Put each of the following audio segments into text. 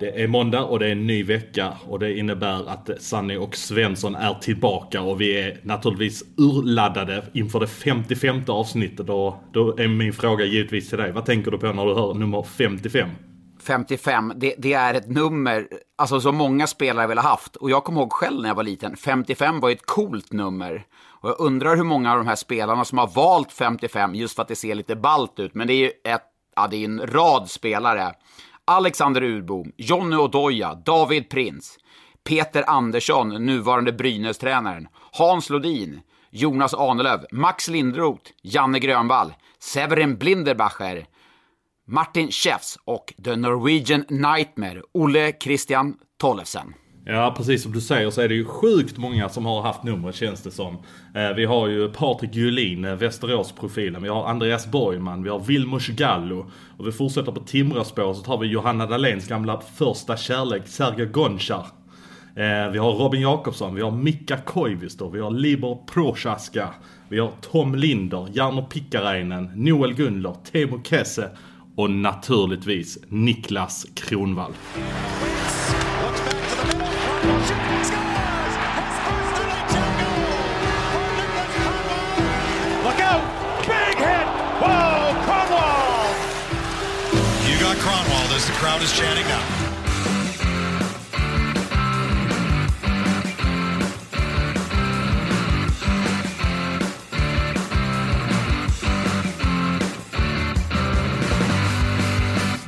Det är måndag och det är en ny vecka och det innebär att Sanny och Svensson är tillbaka och vi är naturligtvis urladdade inför det 55 avsnittet och då är min fråga givetvis till dig. Vad tänker du på när du hör nummer 55? 55, det, det, är ett nummer alltså, som många spelare vill ha haft. Och jag kommer ihåg själv när jag var liten, 55 var ett coolt nummer. Och jag undrar hur många av de här spelarna som har valt 55 just för att det ser lite balt ut. Men det är ju ett, ja, det är en rad spelare. Alexander Urbom, Jonny Odoja, David Prins, Peter Andersson, nuvarande Brynäs-tränaren, Hans Lodin, Jonas Ahnelöv, Max Lindroth, Janne Grönvall, Severin Blinderbacher, Martin Schäfs och The Norwegian Nightmare, Olle Christian Tollefsen. Ja, precis som du säger så är det ju sjukt många som har haft numret känns det som. Eh, vi har ju Patrik Julin, eh, Västeråsprofilen. Vi har Andreas Borgman, vi har Vilmos Gallo. Och vi fortsätter på Timråspår så tar vi Johanna Dahléns gamla första kärlek, Sergej Gonchar. Eh, vi har Robin Jakobsson, vi har Mika Koivisto, vi har Libor Prochaska. Vi har Tom Linder, Jarno Pikkarainen, Noel Gunler, Teemu Kesse och naturligtvis Niklas Kronvall. As the crowd is chanting now.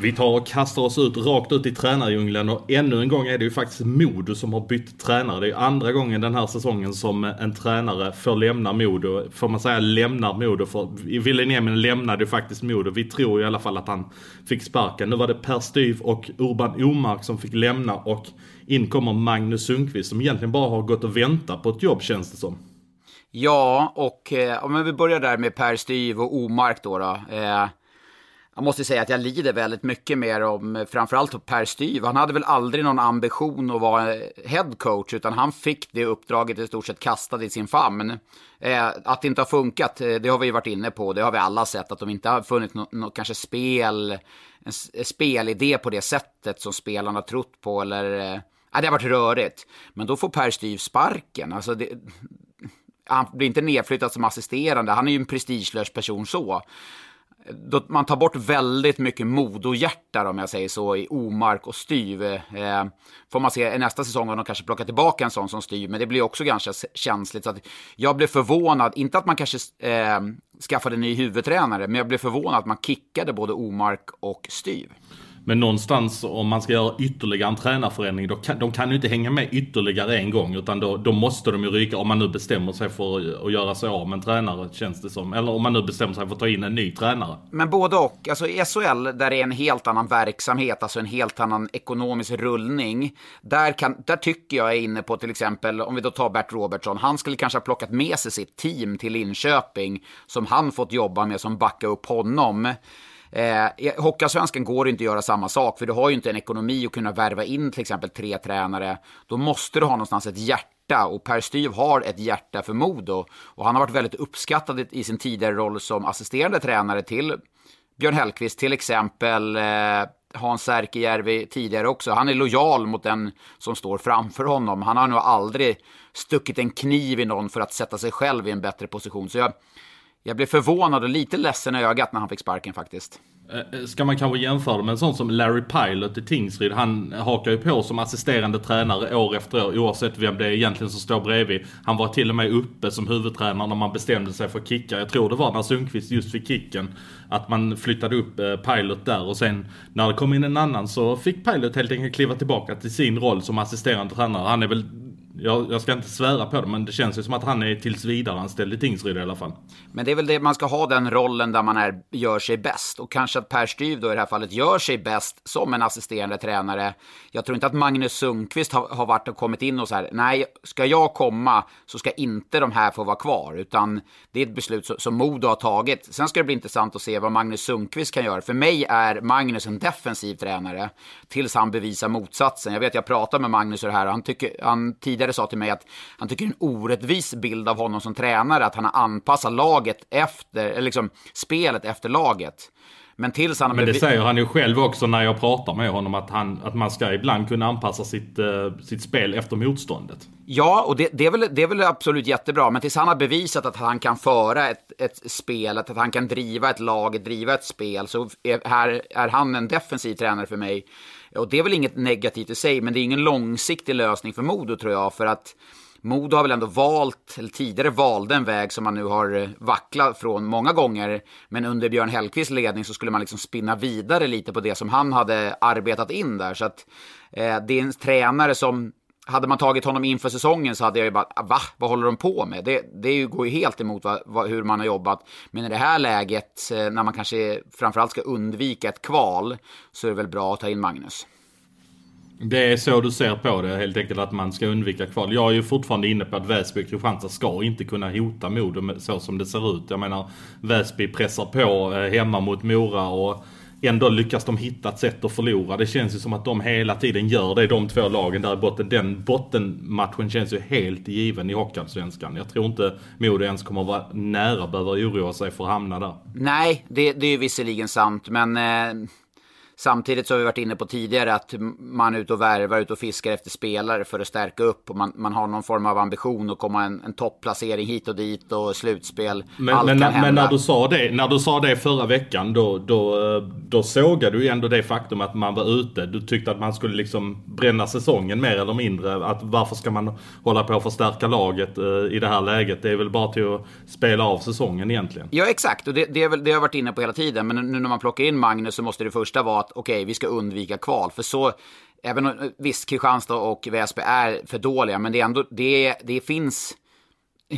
Vi tar och kastar oss ut rakt ut i tränardjungeln och ännu en gång är det ju faktiskt Modo som har bytt tränare. Det är andra gången den här säsongen som en tränare får lämna Modo. Får man säga lämnar Modo för Wilhelminen lämnade ju faktiskt Modo. Vi tror i alla fall att han fick sparken. Nu var det Per Styv och Urban Omark som fick lämna och in kommer Magnus Sundqvist som egentligen bara har gått och väntat på ett jobb känns det som. Ja, och eh, om vi börjar där med Per Styv och Omark då. då eh, jag måste säga att jag lider väldigt mycket mer om framförallt Per Styv. Han hade väl aldrig någon ambition att vara head coach, utan han fick det uppdraget i stort sett kastat i sin famn. Eh, att det inte har funkat, eh, det har vi ju varit inne på, det har vi alla sett, att de inte har funnit något, något kanske spel, en spelidé på det sättet som spelarna trott på, eller eh, det har varit rörigt. Men då får Per Styv sparken. Alltså det, han blir inte nedflyttad som assisterande, han är ju en prestigelös person så då man tar bort väldigt mycket Modohjärtar om jag säger så i Omark och Styv. Eh, får man se i nästa säsong om de kanske plockar tillbaka en sån som Styv, men det blir också ganska känsligt. Så att jag blev förvånad, inte att man kanske eh, skaffade en ny huvudtränare, men jag blev förvånad att man kickade både Omark och Styv. Men någonstans om man ska göra ytterligare en tränarförändring, då kan, de kan ju inte hänga med ytterligare en gång. Utan då, då måste de ju ryka, om man nu bestämmer sig för att göra sig av med en tränare, känns det som. Eller om man nu bestämmer sig för att ta in en ny tränare. Men både och. Alltså i SHL, där det är en helt annan verksamhet, alltså en helt annan ekonomisk rullning. Där, kan, där tycker jag är inne på till exempel, om vi då tar Bert Robertson, han skulle kanske ha plockat med sig sitt team till Linköping, som han fått jobba med, som backar upp honom. Eh, eh Hockeyallsvenskan går inte att göra samma sak, för du har ju inte en ekonomi att kunna värva in till exempel tre tränare. Då måste du ha någonstans ett hjärta och Per Styv har ett hjärta för Modo. Och han har varit väldigt uppskattad i sin tidigare roll som assisterande tränare till Björn Hellkvist, till exempel eh, Hans Särkijärvi tidigare också. Han är lojal mot den som står framför honom. Han har nog aldrig stuckit en kniv i någon för att sätta sig själv i en bättre position. Så jag, jag blev förvånad och lite ledsen i ögat när han fick sparken faktiskt. Eh, eh, ska man kanske jämföra med en sån som Larry Pilot i Tingsryd. Han hakar ju på som assisterande tränare år efter år oavsett vem det är egentligen som står bredvid. Han var till och med uppe som huvudtränare när man bestämde sig för att kicka. Jag tror det var när Sundqvist just fick kicken. Att man flyttade upp eh, Pilot där och sen när det kom in en annan så fick Pilot helt enkelt kliva tillbaka till sin roll som assisterande tränare. Han är väl jag, jag ska inte svära på det, men det känns ju som att han är tills vidare anställd i Tingsryd i alla fall. Men det är väl det man ska ha den rollen där man är, gör sig bäst. Och kanske att Per Styv då i det här fallet gör sig bäst som en assisterande tränare. Jag tror inte att Magnus Sundqvist har, har varit och kommit in och så här, nej, ska jag komma så ska inte de här få vara kvar. Utan det är ett beslut som, som Modo har tagit. Sen ska det bli intressant att se vad Magnus Sundqvist kan göra. För mig är Magnus en defensiv tränare tills han bevisar motsatsen. Jag vet, jag pratar med Magnus och det här. Han, tycker, han tidigare sa till mig att han tycker en orättvis bild av honom som tränare, att han har anpassat laget efter, eller liksom spelet efter laget. Men tills han Men det säger han ju själv också när jag pratar med honom att, han, att man ska ibland kunna anpassa sitt, eh, sitt spel efter motståndet. Ja, och det, det, är väl, det är väl absolut jättebra, men tills han har bevisat att han kan föra ett, ett spel, att han kan driva ett lag, driva ett spel, så är, här, är han en defensiv tränare för mig. Och det är väl inget negativt i sig, men det är ingen långsiktig lösning för Modo tror jag, för att Modo har väl ändå valt, eller tidigare valde en väg som man nu har eh, vacklat från många gånger. Men under Björn Hellkvists ledning så skulle man liksom spinna vidare lite på det som han hade arbetat in där. Så att eh, det är en tränare som hade man tagit honom inför säsongen så hade jag ju bara, ah, va? Vad håller de på med? Det, det går ju helt emot vad, vad, hur man har jobbat. Men i det här läget, eh, när man kanske framförallt ska undvika ett kval, så är det väl bra att ta in Magnus. Det är så du ser på det, helt enkelt att man ska undvika kval. Jag är ju fortfarande inne på att Väsby och Kristianstad ska inte kunna hota Modo så som det ser ut. Jag menar, Väsby pressar på eh, hemma mot Mora och ändå lyckas de hitta ett sätt att förlora. Det känns ju som att de hela tiden gör det, de två lagen där i botten. Den bottenmatchen känns ju helt given i Hockeyallsvenskan. Jag tror inte Modo ens kommer vara nära behöva oroa sig för att hamna där. Nej, det, det är ju visserligen sant, men eh, samtidigt så har vi varit inne på tidigare att man är ute och värvar, ute och fiskar efter spelare för att stärka upp och man, man har någon form av ambition att komma en, en topplacering hit och dit och slutspel. Men, Allt men, kan men hända. när, du sa det, när du sa det förra veckan då, då, då sågade du ändå det faktum att man var ute. Du tyckte att man skulle liksom bränna säsongen mer eller mindre. Att varför ska man hålla på att förstärka laget eh, i det här läget? Det är väl bara till att spela av säsongen egentligen. Ja, exakt. Och det, det, är väl, det har jag varit inne på hela tiden. Men nu när man plockar in Magnus så måste det första vara att okej, vi ska undvika kval. För så, även om visst, Kristianstad och Väsby är för dåliga, men det, är ändå, det, det finns...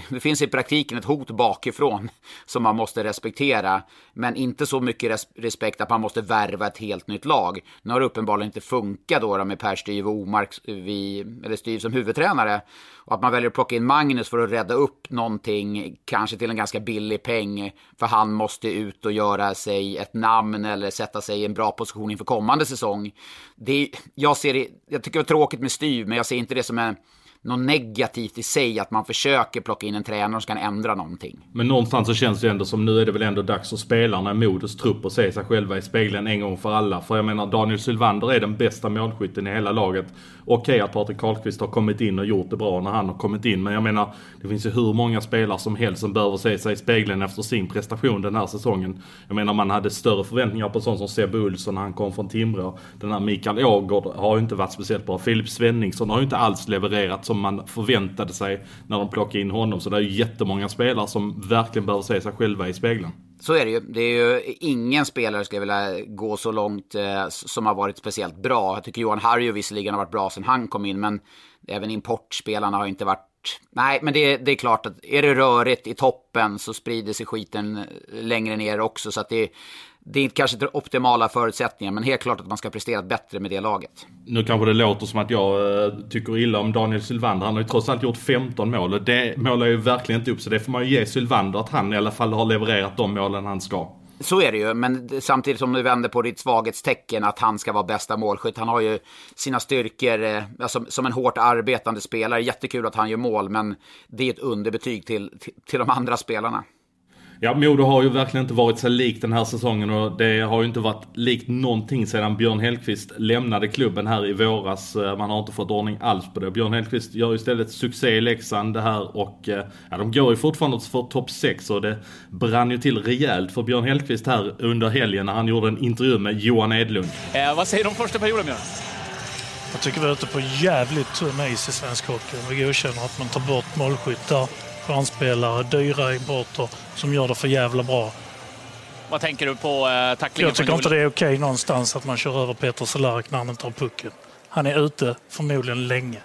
Det finns i praktiken ett hot bakifrån som man måste respektera. Men inte så mycket res respekt att man måste värva ett helt nytt lag. Nu har det uppenbarligen inte funkat då, då med Per Styv och Omark, eller Styv som huvudtränare. Och att man väljer att plocka in Magnus för att rädda upp någonting, kanske till en ganska billig peng. För han måste ut och göra sig ett namn eller sätta sig i en bra position inför kommande säsong. Det, jag, ser det, jag tycker det är tråkigt med Styv, men jag ser inte det som en något negativt i sig att man försöker plocka in en tränare som kan ändra någonting. Men någonstans så känns det ändå som nu är det väl ändå dags för spelarna i Modos trupp att se sig själva i spegeln en gång för alla. För jag menar Daniel Sylvander är den bästa målskytten i hela laget. Okej att Patrik Karlqvist har kommit in och gjort det bra när han har kommit in. Men jag menar det finns ju hur många spelare som helst som behöver se sig i spegeln efter sin prestation den här säsongen. Jag menar man hade större förväntningar på sånt som Sebbe Olsson när han kom från Timrå. Den här Mikael Ågård har ju inte varit speciellt bra. Filip Svenningsson har ju inte alls levererat som man förväntade sig när de plockade in honom. Så det är ju jättemånga spelare som verkligen behöver se sig själva i spegeln. Så är det ju. Det är ju ingen spelare, skulle jag vilja gå så långt, eh, som har varit speciellt bra. Jag tycker Johan Harju visserligen har varit bra sen han kom in, men även importspelarna har inte varit... Nej, men det, det är klart att är det rörigt i toppen så sprider sig skiten eh, längre ner också. Så att det, det är kanske inte optimala förutsättningar, men helt klart att man ska prestera bättre med det laget. Nu kanske det låter som att jag eh, tycker illa om Daniel Sylvander. Han har ju trots allt gjort 15 mål och det målar ju verkligen inte upp. Så det får man ju ge Sylvander att han i alla fall har levererat de målen han ska. Så är det ju, men samtidigt som du vänder på ditt svaghetstecken att han ska vara bästa målskytt. Han har ju sina styrkor alltså, som en hårt arbetande spelare. Jättekul att han gör mål, men det är ett underbetyg till, till, till de andra spelarna. Ja, Modo har ju verkligen inte varit sig likt den här säsongen och det har ju inte varit likt någonting sedan Björn Hellkvist lämnade klubben här i våras. Eh, Man har inte fått ordning alls på det. Björn Hellkvist gör istället succé i Leksand det här och eh, ja, de går ju fortfarande för topp 6 och det brann ju till rejält för Björn Hellkvist här under helgen när han gjorde en intervju med Johan Edlund. Eh, vad säger du om första perioden, Björn? Jag tycker vi är ute på jävligt tunn is i svensk hockey. Vi godkänner att man tar bort målskyttar, stjärnspelare, dyra importer som gör det för jävla bra. Vad tänker du på eh, tacklingen Jag tycker inte det är okej någonstans att man kör över Peter Cehlarik när han inte har pucken. Han är ute förmodligen länge.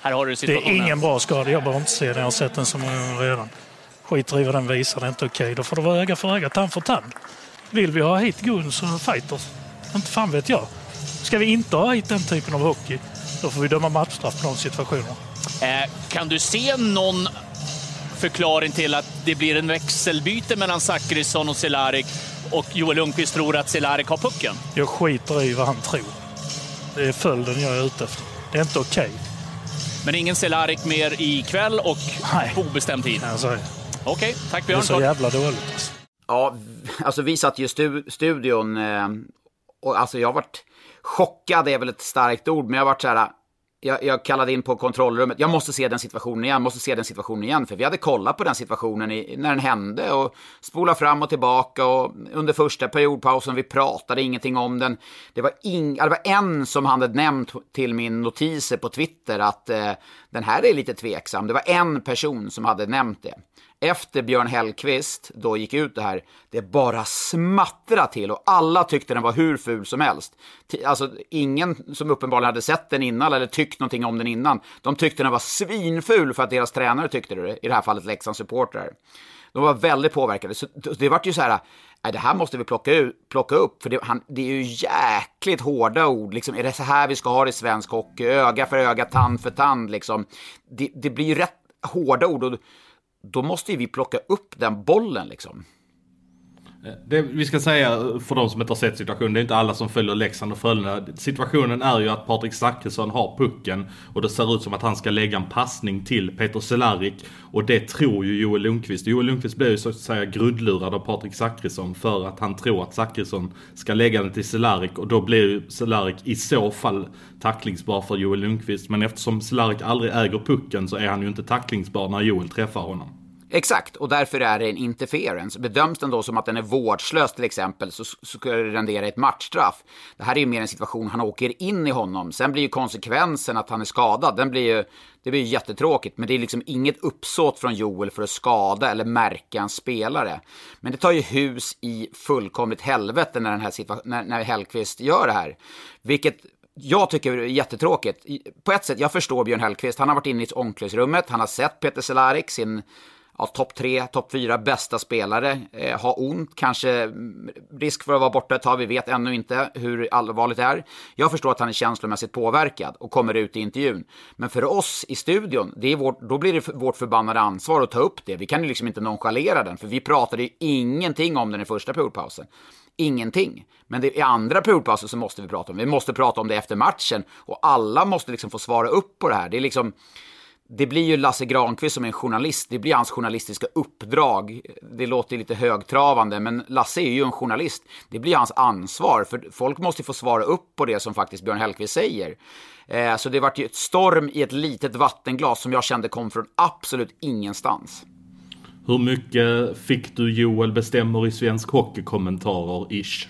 Här har du Det är ingen bra skada. Jag behöver inte se den. Jag har sett den så många gånger redan. Skiter i vad den visar. Det är inte okej. Då får det vara öga för öga, tand för tand. Vill vi ha hit Gun så fighters. Inte fan vet jag. Ska vi inte ha hit den typen av hockey, då får vi döma matchstraff på de situationerna. Eh, kan du se någon förklaring till att det blir en växelbyte mellan Zachrisson och Cehlárik och Joel Lundqvist tror att Cehlárik har pucken? Jag skiter i vad han tror. Det är följden jag är ute efter. Det är inte okej. Men ingen Cehlárik mer ikväll och Nej. på obestämd tid? Alltså, Okej, tack det är Björn. så jävla dåligt. Alltså. Ja, alltså vi satt ju i stu studion eh, och alltså jag varit chockad är väl ett starkt ord, men jag varit så här. Jag, jag kallade in på kontrollrummet. Jag måste se den situationen igen, måste se den situationen igen. För vi hade kollat på den situationen i, när den hände och spola fram och tillbaka. Och under första periodpausen, vi pratade ingenting om den. Det var, ing, det var en som hade nämnt till min notiser på Twitter att eh, den här är lite tveksam. Det var en person som hade nämnt det efter Björn Hellkvist då gick ut det här, det bara smattra till och alla tyckte den var hur ful som helst. Alltså ingen som uppenbarligen hade sett den innan eller tyckt någonting om den innan, de tyckte den var svinful för att deras tränare tyckte det, i det här fallet Leksands supportrar. De var väldigt påverkade, så det det vart ju så här, nej, det här måste vi plocka, ut, plocka upp, för det, han, det är ju jäkligt hårda ord, liksom, är det så här vi ska ha det i svensk hockey, öga för öga, tand för tand, liksom. Det, det blir ju rätt hårda ord och då måste ju vi plocka upp den bollen liksom. Det, vi ska säga för de som inte har sett situationen, det är inte alla som följer Leksand och Frölunda. Situationen är ju att Patrik Zackrisson har pucken och det ser ut som att han ska lägga en passning till Peter Cehlárik. Och det tror ju Joel Lundqvist. Joel Lundqvist blir ju så att säga grundlurad av Patrik Zackrisson för att han tror att Zackrisson ska lägga den till Cehlárik och då blir ju Cehlárik i så fall tacklingsbar för Joel Lundqvist. Men eftersom Cehlárik aldrig äger pucken så är han ju inte tacklingsbar när Joel träffar honom. Exakt, och därför är det en interference. Bedöms den då som att den är vårdslös till exempel så skulle det rendera ett matchstraff. Det här är ju mer en situation han åker in i honom. Sen blir ju konsekvensen att han är skadad. Den blir ju, det blir ju jättetråkigt, men det är liksom inget uppsåt från Joel för att skada eller märka en spelare. Men det tar ju hus i fullkomligt helvete när, den här när, när Hellqvist gör det här. Vilket jag tycker det är jättetråkigt. På ett sätt, jag förstår Björn Hellkvist. Han har varit inne i omklädningsrummet, han har sett Peter Cehlárik, sin ja, topp tre, topp fyra bästa spelare, eh, ha ont, kanske risk för att vara borta ett tag, vi vet ännu inte hur allvarligt det är. Jag förstår att han är känslomässigt påverkad och kommer ut i intervjun. Men för oss i studion, det är vårt, då blir det vårt förbannade ansvar att ta upp det. Vi kan ju liksom inte nonchalera den, för vi pratade ju ingenting om den i första periodpausen. Ingenting. Men det, i andra periodpausen så måste vi prata om det. Vi måste prata om det efter matchen. Och alla måste liksom få svara upp på det här. Det är liksom... Det blir ju Lasse Granqvist som är en journalist. Det blir hans journalistiska uppdrag. Det låter lite högtravande, men Lasse är ju en journalist. Det blir hans ansvar, för folk måste få svara upp på det som faktiskt Björn Hellkvist säger. Eh, så det vart ju ett storm i ett litet vattenglas som jag kände kom från absolut ingenstans. Hur mycket fick du Joel bestämmer i svensk hockey-kommentarer ish?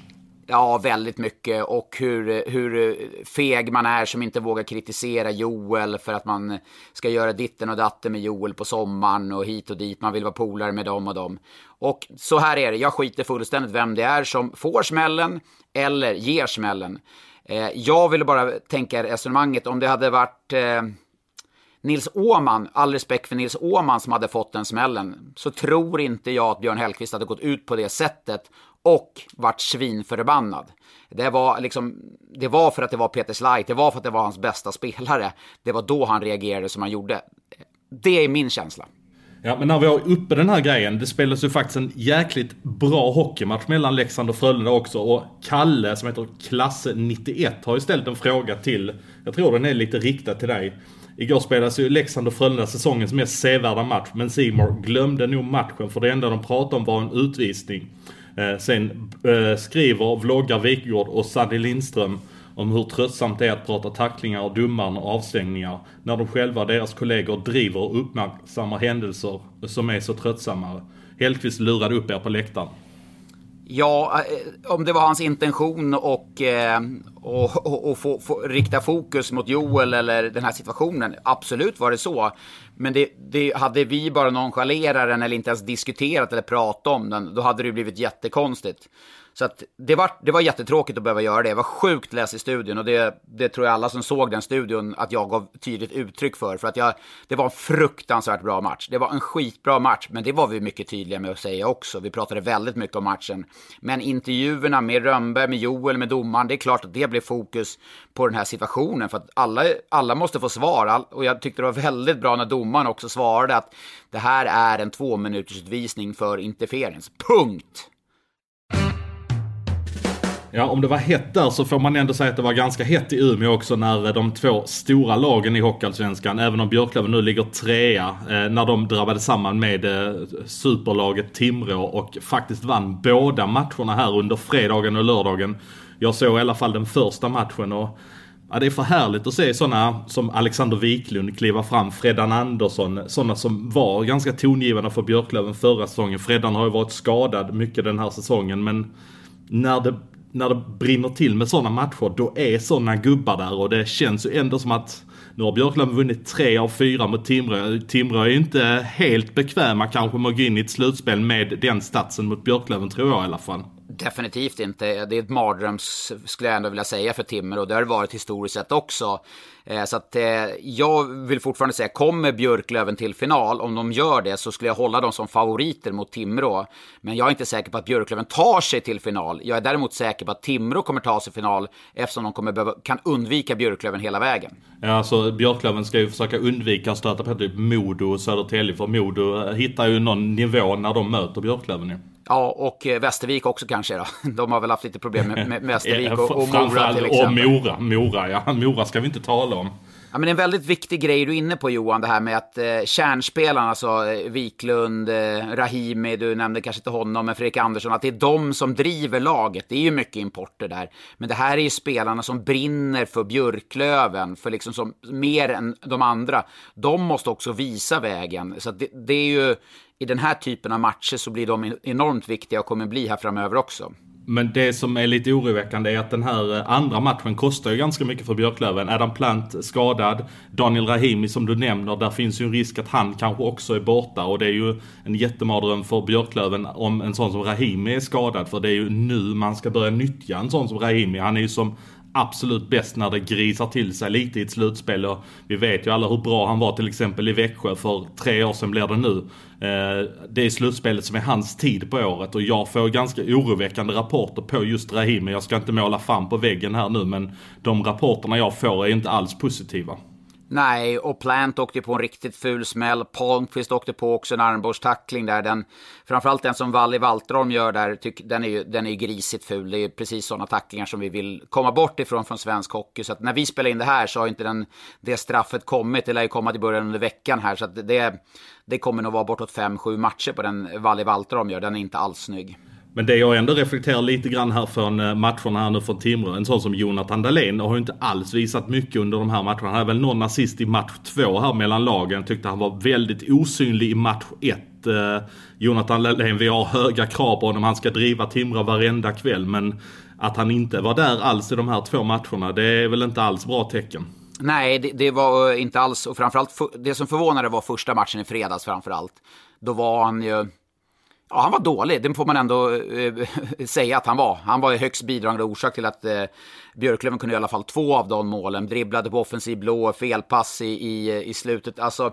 Ja, väldigt mycket. Och hur, hur feg man är som inte vågar kritisera Joel för att man ska göra ditten och datten med Joel på sommaren och hit och dit. Man vill vara polare med dem och dem. Och så här är det. Jag skiter fullständigt vem det är som får smällen eller ger smällen. Eh, jag ville bara tänka resonemanget om det hade varit eh, Nils Åman, all respekt för Nils Åman som hade fått den smällen, så tror inte jag att Björn Hellkvist hade gått ut på det sättet och vart svinförbannad. Det var, liksom, det var för att det var Peter Slajt, det var för att det var hans bästa spelare. Det var då han reagerade som han gjorde. Det är min känsla. Ja, men när vi har uppe den här grejen, det spelades ju faktiskt en jäkligt bra hockeymatch mellan Leksand och Frölunda också. Och Kalle, som heter Klasse91, har ju ställt en fråga till, jag tror den är lite riktad till dig. Igår spelades ju Leksand och Frölunda säsongens mest sevärda match, men Simor glömde nog matchen för det enda de pratade om var en utvisning. Eh, sen eh, skriver vloggar Wikegård och Sanny Lindström om hur tröttsamt det är att prata tacklingar och domaren och avstängningar när de själva och deras kollegor driver och uppmärksammar händelser som är så tröttsamma. Hellkvist lurade upp er på läktaren. Ja, eh, om det var hans intention och, eh, och, och, och få, få, rikta fokus mot Joel eller den här situationen. Absolut var det så. Men det, det, hade vi bara nonchalerat den eller inte ens diskuterat eller pratat om den, då hade det blivit jättekonstigt. Så att det, var, det var jättetråkigt att behöva göra det. Jag var sjukt less i studion och det, det tror jag alla som såg den studion att jag gav tydligt uttryck för. För att jag, det var en fruktansvärt bra match. Det var en skitbra match, men det var vi mycket tydliga med att säga också. Vi pratade väldigt mycket om matchen. Men intervjuerna med Rönnberg, med Joel, med domaren, det är klart att det blev fokus på den här situationen. För att alla, alla måste få svar. Och jag tyckte det var väldigt bra när domaren också svarade att det här är en tvåminutersutvisning för interferens. Punkt! Ja, om det var hett där så får man ändå säga att det var ganska hett i Umeå också när eh, de två stora lagen i Hockeyallsvenskan, även om Björklöven nu ligger trea, eh, när de drabbade samman med eh, superlaget Timrå och faktiskt vann båda matcherna här under fredagen och lördagen. Jag såg i alla fall den första matchen och Ja, det är för härligt att se sådana som Alexander Wiklund kliva fram, Freddan Andersson, sådana som var ganska tongivande för Björklöven förra säsongen. Freddan har ju varit skadad mycket den här säsongen men när det när det brinner till med sådana matcher, då är sådana gubbar där och det känns ju ändå som att nu har Björklöven vunnit tre av fyra mot Timrå. Timrå är ju inte helt bekväma kanske med att gå in i ett slutspel med den statsen mot Björklöven tror jag i alla fall. Definitivt inte. Det är ett mardröms, skulle jag ändå vilja säga, för Timrå. Det har det varit historiskt sett också. Eh, så att eh, jag vill fortfarande säga, kommer Björklöven till final, om de gör det så skulle jag hålla dem som favoriter mot Timrå. Men jag är inte säker på att Björklöven tar sig till final. Jag är däremot säker på att Timrå kommer ta sig till final eftersom de kommer behöva, kan undvika Björklöven hela vägen. Ja, alltså Björklöven ska ju försöka undvika att stöta på typ Modo och Södertälje, för Modo eh, hittar ju någon nivå när de möter Björklöven ju. Ja, och eh, Västervik också kanske då. De har väl haft lite problem med, med Västervik och, och Mora till exempel. Och Mora, Mora ja. Mora ska vi inte tala om. Ja, men en väldigt viktig grej du är inne på Johan, det här med att eh, kärnspelarna, alltså eh, Wiklund, eh, Rahimi, du nämnde kanske inte honom, men Fredrik Andersson, att det är de som driver laget. Det är ju mycket importer där. Men det här är ju spelarna som brinner för Björklöven, för liksom som, mer än de andra. De måste också visa vägen. Så det, det är ju, i den här typen av matcher så blir de enormt viktiga och kommer bli här framöver också. Men det som är lite oroväckande är att den här eh, andra matchen kostar ju ganska mycket för Björklöven. Adam Plant skadad, Daniel Rahimi som du nämner, där finns ju en risk att han kanske också är borta. Och det är ju en jättemardröm för Björklöven om en sån som Rahimi är skadad. För det är ju nu man ska börja nyttja en sån som Rahimi. Han är ju som absolut bäst när det grisar till sig lite i ett slutspel. Och vi vet ju alla hur bra han var till exempel i Växjö för tre år sedan blir det nu. Eh, det är slutspelet som är hans tid på året och jag får ganska oroväckande rapporter på just Rahimi. Jag ska inte måla fram på väggen här nu men de rapporterna jag får är inte alls positiva. Nej, och Plant åkte på en riktigt ful smäll. Palmqvist åkte på också en armbågstackling där. Den, framförallt den som Valli Walterholm gör där, tyck, den, är ju, den är ju grisigt ful. Det är precis sådana tacklingar som vi vill komma bort ifrån från svensk hockey. Så att när vi spelar in det här så har inte den, det straffet kommit. Det lär ju komma till början under veckan här. Så att det, det kommer nog vara bortåt 5-7 matcher på den Valli Walterholm gör. Den är inte alls snygg. Men det jag ändå reflekterar lite grann här från eh, matcherna här nu från Timrå. En sån som Jonathan Dahlén har ju inte alls visat mycket under de här matcherna. Han hade väl någon assist i match två här mellan lagen. Tyckte han var väldigt osynlig i match ett. Eh, Jonathan Dahlén, vi har höga krav på honom. Han ska driva Timrå varenda kväll. Men att han inte var där alls i de här två matcherna, det är väl inte alls bra tecken. Nej, det, det var eh, inte alls. Och framförallt, det som förvånade var första matchen i fredags framförallt. Då var han ju Ja, han var dålig, det får man ändå eh, säga att han var. Han var högst bidragande orsak till att eh, Björklöven kunde i alla fall två av de målen. Dribblade på offensiv blå, felpass i, i, i slutet. Alltså,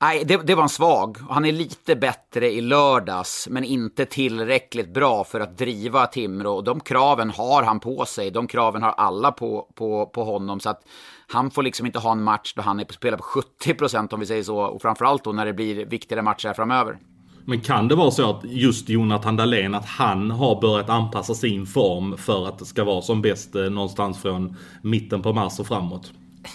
nej, det, det var en svag. Han är lite bättre i lördags, men inte tillräckligt bra för att driva Timrå. De kraven har han på sig. De kraven har alla på, på, på honom. Så att han får liksom inte ha en match då han är på spelar på 70 procent om vi säger så. Och framförallt då när det blir viktigare matcher framöver. Men kan det vara så att just Jonathan Dahlén, att han har börjat anpassa sin form för att det ska vara som bäst eh, någonstans från mitten på mars och framåt?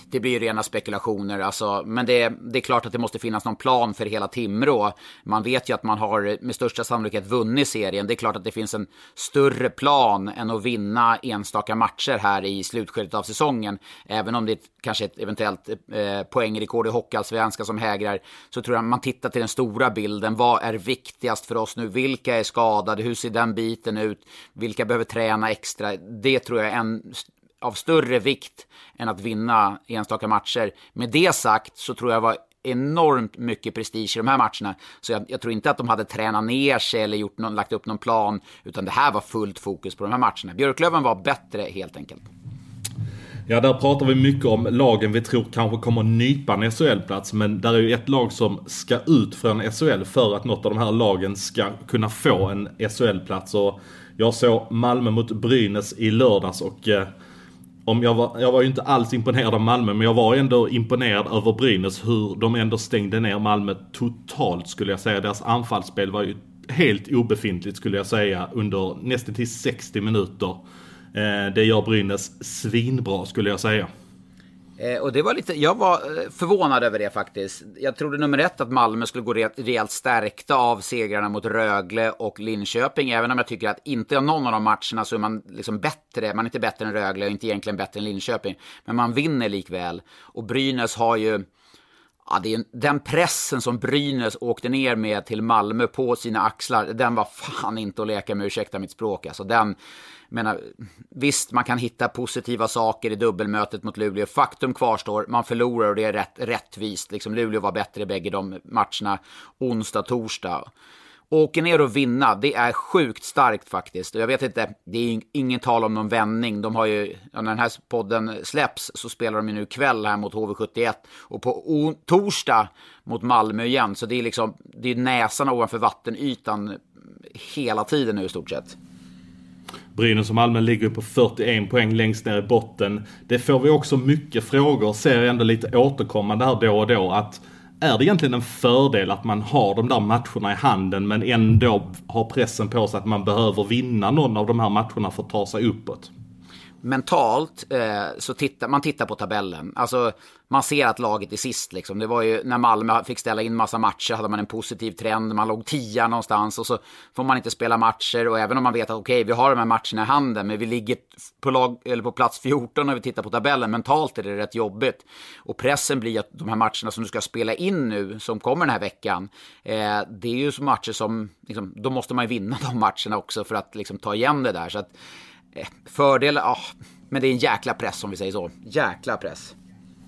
Det blir ju rena spekulationer. Alltså, men det, det, är klart att det måste finnas någon plan för hela Timrå. Man vet ju att man har med största sannolikhet vunnit serien. Det är klart att det finns en större plan än att vinna enstaka matcher här i slutskedet av säsongen. Även om det är kanske ett eventuellt eh, poängrekord i hockeyallsvenskan som hägrar, så tror jag man tittar till den stora bilden. Vad är viktigast för oss nu? Vilka är skadade? Hur ser den biten ut? Vilka behöver träna extra? Det tror jag är en av större vikt än att vinna enstaka matcher. Med det sagt så tror jag var enormt mycket prestige i de här matcherna. Så jag, jag tror inte att de hade tränat ner sig eller gjort någon, lagt upp någon plan, utan det här var fullt fokus på de här matcherna. Björklöven var bättre helt enkelt. Ja, där pratar vi mycket om lagen vi tror kanske kommer nypa en SHL-plats. Men där är ju ett lag som ska ut från SHL för att något av de här lagen ska kunna få en SHL-plats. Och jag såg Malmö mot Brynäs i lördags och eh, om jag, var, jag var ju inte alls imponerad av Malmö, men jag var ändå imponerad över Brynäs hur de ändå stängde ner Malmö totalt skulle jag säga. Deras anfallsspel var ju helt obefintligt skulle jag säga under nästan till 60 minuter. Eh, det gör Brynäs svinbra skulle jag säga. Eh, och det var lite, jag var eh, förvånad över det faktiskt. Jag trodde nummer ett att Malmö skulle gå re rejält stärkta av segrarna mot Rögle och Linköping. Även om jag tycker att inte i någon av de matcherna så är man liksom bättre. Man är inte bättre än Rögle och inte egentligen bättre än Linköping. Men man vinner likväl. Och Brynäs har ju Ja, det är den pressen som Brynäs åkte ner med till Malmö på sina axlar, den var fan inte att leka med, ursäkta mitt språk. Alltså den, menar, visst, man kan hitta positiva saker i dubbelmötet mot Luleå. Faktum kvarstår, man förlorar och det är rätt, rättvist. Liksom, Luleå var bättre i bägge de matcherna, onsdag, torsdag. Åker ner och vinna, det är sjukt starkt faktiskt. Och jag vet inte, det är ingen tal om någon vändning. De har ju, när den här podden släpps så spelar de ju nu kväll här mot HV71 och på torsdag mot Malmö igen. Så det är liksom, det är näsan ovanför vattenytan hela tiden nu i stort sett. Brynäs och Malmö ligger på 41 poäng längst ner i botten. Det får vi också mycket frågor, ser jag ändå lite återkommande här då och då. att är det egentligen en fördel att man har de där matcherna i handen men ändå har pressen på sig att man behöver vinna någon av de här matcherna för att ta sig uppåt? Mentalt eh, så tittar man tittar på tabellen. Alltså man ser att laget är sist liksom. Det var ju när Malmö fick ställa in massa matcher hade man en positiv trend. Man låg tia någonstans och så får man inte spela matcher och även om man vet att okej, okay, vi har de här matcherna i handen, men vi ligger på lag eller på plats 14 när vi tittar på tabellen. Mentalt är det rätt jobbigt och pressen blir att de här matcherna som du ska spela in nu som kommer den här veckan. Eh, det är ju så matcher som liksom, då måste man ju vinna de matcherna också för att liksom ta igen det där så att Eh, fördel, ja, men det är en jäkla press om vi säger så. Jäkla press.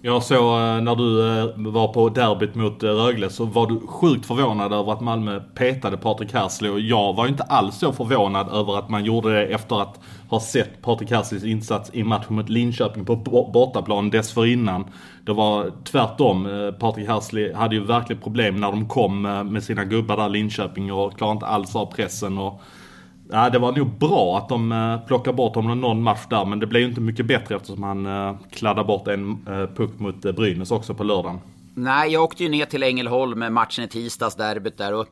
Jag såg eh, när du eh, var på derbyt mot eh, Rögle så var du sjukt förvånad över att Malmö petade Patrik Hersley och jag var inte alls så förvånad över att man gjorde det efter att ha sett Patrik Hersleys insats i matchen mot Linköping på bortaplan dessförinnan. Det var tvärtom. Patrik Hersley hade ju verkligen problem när de kom med sina gubbar där Linköping och klarade inte alls av pressen och Ja, det var nog bra att de eh, plockade bort honom någon match där, men det blev ju inte mycket bättre eftersom han eh, kladdade bort en eh, puck mot Brynäs också på lördagen. Nej, jag åkte ju ner till Ängelholm med matchen i tisdags, derbyt där och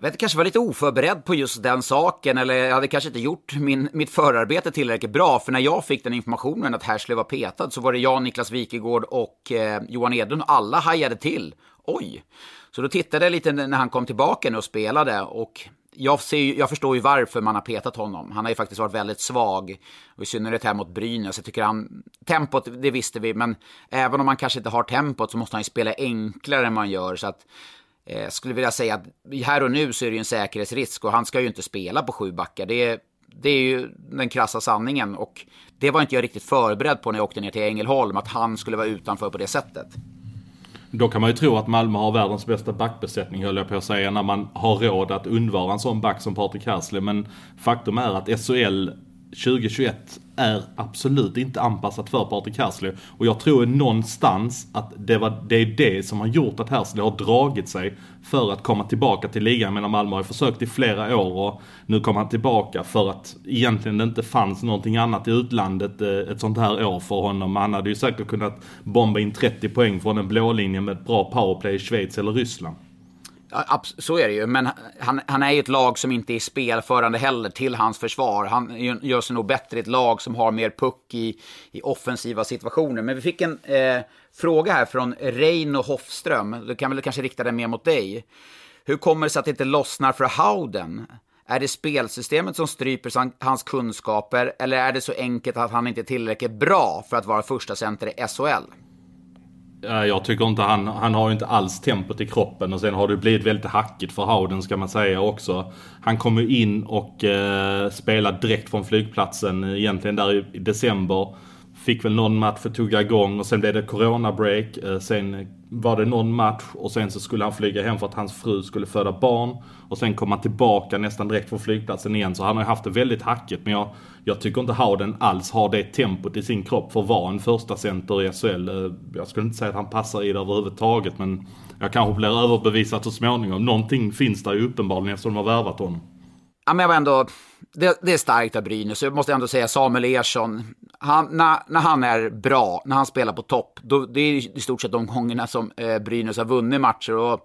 jag vet, kanske var lite oförberedd på just den saken, eller jag hade kanske inte gjort min, mitt förarbete tillräckligt bra, för när jag fick den informationen att Hersley var petad så var det jag, Niklas Wikegård och eh, Johan Edlund, alla hajade till. Oj! Så då tittade jag lite när han kom tillbaka nu och spelade och jag, ser, jag förstår ju varför man har petat honom. Han har ju faktiskt varit väldigt svag. Och I synnerhet här mot Brynäs. Jag tycker han... Tempot, det visste vi. Men även om han kanske inte har tempot så måste han ju spela enklare än man gör. Så att... Eh, skulle vilja säga att här och nu så är det ju en säkerhetsrisk. Och han ska ju inte spela på sju backar. Det det är ju den krassa sanningen. Och det var inte jag riktigt förberedd på när jag åkte ner till Ängelholm. Att han skulle vara utanför på det sättet. Då kan man ju tro att Malmö har världens bästa backbesättning höll jag på att säga när man har råd att undvara en sån back som Patrik Hersley. Men faktum är att SHL 2021 är absolut inte anpassat för Patrik Hersley. Och jag tror någonstans att det, var, det är det som har gjort att Hersley har dragit sig för att komma tillbaka till ligan. Medan Malmö har ju försökt i flera år och nu kommer han tillbaka för att egentligen det inte fanns någonting annat i utlandet eh, ett sånt här år för honom. Han hade ju säkert kunnat bomba in 30 poäng från en blå linje med ett bra powerplay i Schweiz eller Ryssland. Så är det ju, men han, han är ju ett lag som inte är spelförande heller till hans försvar. Han gör sig nog bättre i ett lag som har mer puck i, i offensiva situationer. Men vi fick en eh, fråga här från Reino Hoffström. Du kan väl kanske rikta den mer mot dig. Hur kommer det sig att det inte lossnar för Howden? Är det spelsystemet som stryper hans kunskaper eller är det så enkelt att han inte är tillräckligt bra för att vara första center i SHL? Jag tycker inte han, han har ju inte alls tempot i kroppen och sen har det blivit väldigt hackigt för Howden ska man säga också. Han kom ju in och eh, spelade direkt från flygplatsen eh, egentligen där i, i december. Fick väl någon match för att tugga igång och sen blev det coronabreak. Eh, sen var det någon match och sen så skulle han flyga hem för att hans fru skulle föda barn. Och sen kom han tillbaka nästan direkt från flygplatsen igen. Så han har ju haft det väldigt hackigt. Men jag, jag tycker inte Howden alls har det tempot i sin kropp för att vara en första center i SHL. Eh, jag skulle inte säga att han passar i det överhuvudtaget men jag kanske blir överbevisad så småningom. Någonting finns där ju uppenbarligen eftersom de har värvat honom. Ja, men jag var ändå, det, det är starkt av Brynäs. Jag måste ändå säga Samuel Ersson. Han, när, när han är bra, när han spelar på topp, då, det är i stort sett de gångerna som eh, Brynäs har vunnit matcher. Och,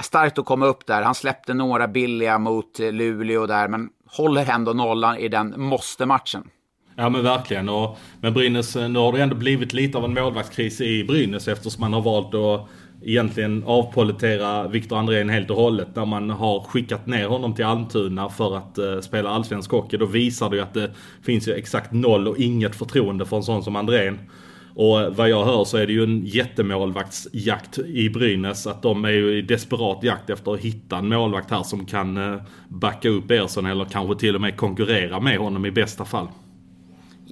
starkt att komma upp där. Han släppte några billiga mot eh, Luleå där, men håller ändå nollan i den måste-matchen. Ja men verkligen. Och, men Brynäs, eh, nu har det ändå blivit lite av en målvaktskris i Brynäs eftersom man har valt att egentligen avpolitera Viktor Andrén helt och hållet. När man har skickat ner honom till Almtuna för att eh, spela allsvensk hockey. Då visar det ju att det finns ju exakt noll och inget förtroende för en sån som Andrén. Och eh, vad jag hör så är det ju en jättemålvaktsjakt i Brynäs. Att de är ju i desperat jakt efter att hitta en målvakt här som kan eh, backa upp Ersson eller kanske till och med konkurrera med honom i bästa fall.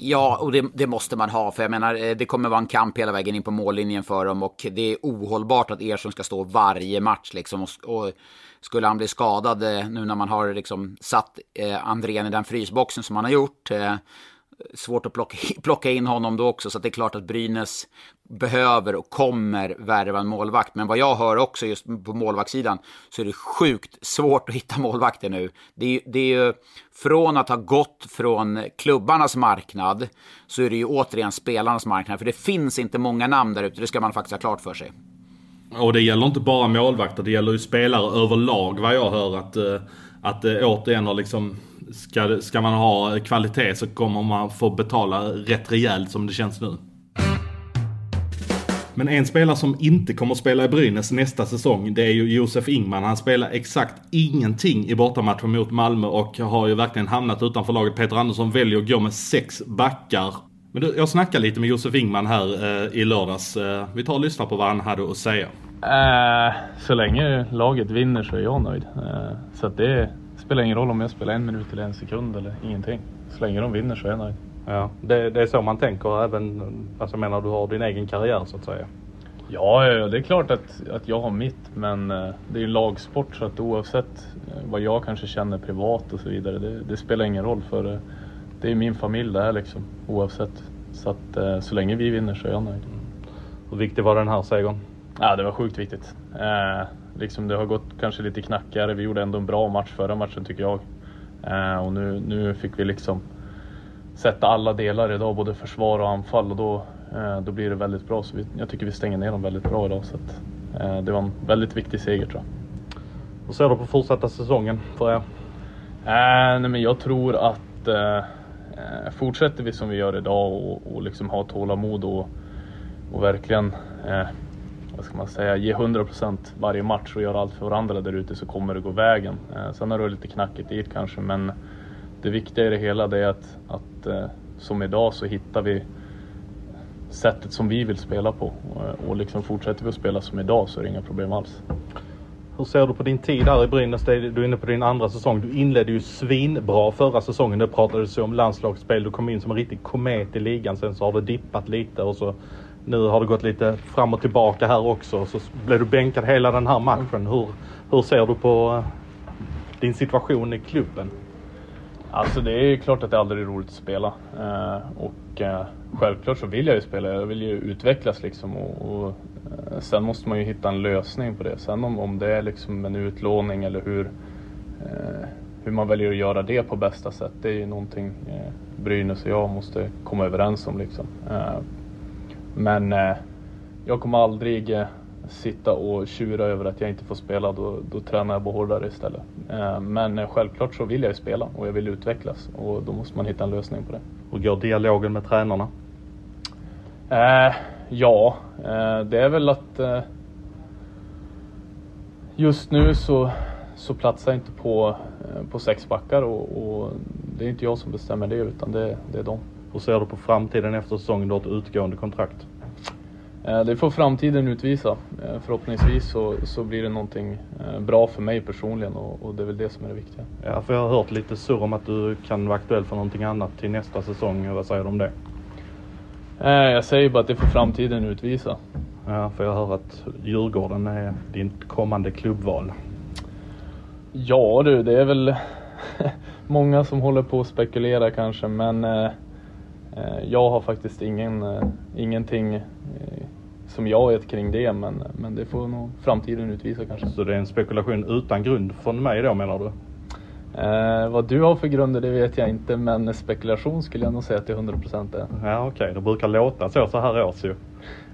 Ja, och det, det, måste man ha. För jag menar, eh, det kommer vara en kamp hela vägen in på mållinjen för dem. Och det är ohållbart att Ersson ska stå varje match. Liksom, och, och skulle han bli skadad eh, nu när man har liksom, satt eh, Andrén i den frysboxen som han har gjort. Eh, svårt att plocka, plocka in honom då också. Så det är klart att Brynäs behöver och kommer värva en målvakt. Men vad jag hör också just på målvaktssidan så är det sjukt svårt att hitta målvakter nu. Det är, det är ju från att ha gått från klubbarnas marknad så är det ju återigen spelarnas marknad. För det finns inte många namn där ute, det ska man faktiskt ha klart för sig. Och det gäller inte bara målvakter, det gäller ju spelare överlag vad jag hör att, eh, att det återigen har liksom ska, ska man ha kvalitet så kommer man få betala rätt rejält som det känns nu. Men en spelare som inte kommer att spela i Brynäs nästa säsong, det är ju Josef Ingman. Han spelar exakt ingenting i bortamatchen mot Malmö och har ju verkligen hamnat utanför laget. Peter Andersson väljer att gå med sex backar. Men du, jag snackade lite med Josef Ingman här eh, i lördags. Eh, vi tar och lyssnar på vad han hade att säga. Äh, så länge laget vinner så är jag nöjd. Äh, så att det, spelar ingen roll om jag spelar en minut eller en sekund eller ingenting. Så länge de vinner så är jag nöjd. Ja, det, det är så man tänker även, alltså jag menar du har din egen karriär så att säga. Ja, det är klart att, att jag har mitt men eh, det är ju lagsport så att oavsett eh, vad jag kanske känner privat och så vidare, det, det spelar ingen roll för eh, det är min familj det här liksom oavsett. Så att så länge vi vinner så är jag nöjd. Hur viktig var den här segern? Ja, det var sjukt viktigt. Eh, liksom det har gått kanske lite knackigare. Vi gjorde ändå en bra match förra matchen tycker jag. Eh, och nu, nu fick vi liksom sätta alla delar idag, både försvar och anfall och då, eh, då blir det väldigt bra. Så vi, jag tycker vi stänger ner dem väldigt bra idag. Så att, eh, det var en väldigt viktig seger tror jag. Hur ser du på fortsatta säsongen för er? Eh, nej, men jag tror att eh, fortsätter vi som vi gör idag och, och liksom ha tålamod och, och verkligen vad ska man säga, ge 100% varje match och göra allt för varandra där ute så kommer det gå vägen. Sen har det lite knackigt dit kanske men det viktiga i det hela det är att, att eh, som idag så hittar vi sättet som vi vill spela på eh, och, liksom fortsätter vi att spela som idag så är det inga problem alls. Hur ser du på din tid här i Brynäs? Du är inne på din andra säsong. Du inledde ju svinbra förra säsongen. Det pratades ju om landslagsspel. Du kom in som en riktig komet i ligan. Sen så har det dippat lite och så nu har det gått lite fram och tillbaka här också. Så blev du bänkad hela den här matchen. Hur, hur ser du på eh, din situation i klubben? Alltså det är ju klart att det aldrig är roligt att spela. Eh, och eh, självklart så vill jag ju spela. Jag vill ju utvecklas liksom. Och, och eh, sen måste man ju hitta en lösning på det. Sen om, om det är liksom en utlåning eller hur, eh, hur man väljer att göra det på bästa sätt. Det är ju någonting eh, Brynäs och jag måste komma överens om liksom. Eh, men eh, jag kommer aldrig eh, sitta och tjura över att jag inte får spela. Då, då tränar jag bara hårdare istället. Eh, men eh, självklart så vill jag ju spela och jag vill utvecklas och då måste man hitta en lösning på det. Hur går dialogen med tränarna? Eh, ja, eh, det är väl att just nu så, så platsar jag inte på, på sex backar och, och det är inte jag som bestämmer det utan det, det är de. Hur ser du på framtiden efter säsongen? Du har ett utgående kontrakt. Eh, det får framtiden utvisa. Eh, förhoppningsvis så, så blir det någonting eh, bra för mig personligen och, och, det är väl det som är det viktiga. Ja, för jag har hört lite surr om att du kan vara aktuell för någonting annat till nästa säsong. Vad säger du om det? Jag säger bara att det får framtiden utvisa. Ja, för jag hör att Djurgården är ditt kommande klubbval. Ja du, det är väl många som håller på att spekulera kanske, men jag har faktiskt ingen, ingenting som jag vet kring det, men, men det får nog framtiden utvisa kanske. Så det är en spekulation utan grund från mig då menar du? Eh, vad du har för grunder det vet jag inte, men spekulation skulle jag nog säga är 100% är. Ja okej, okay. det brukar låta så så här års ju.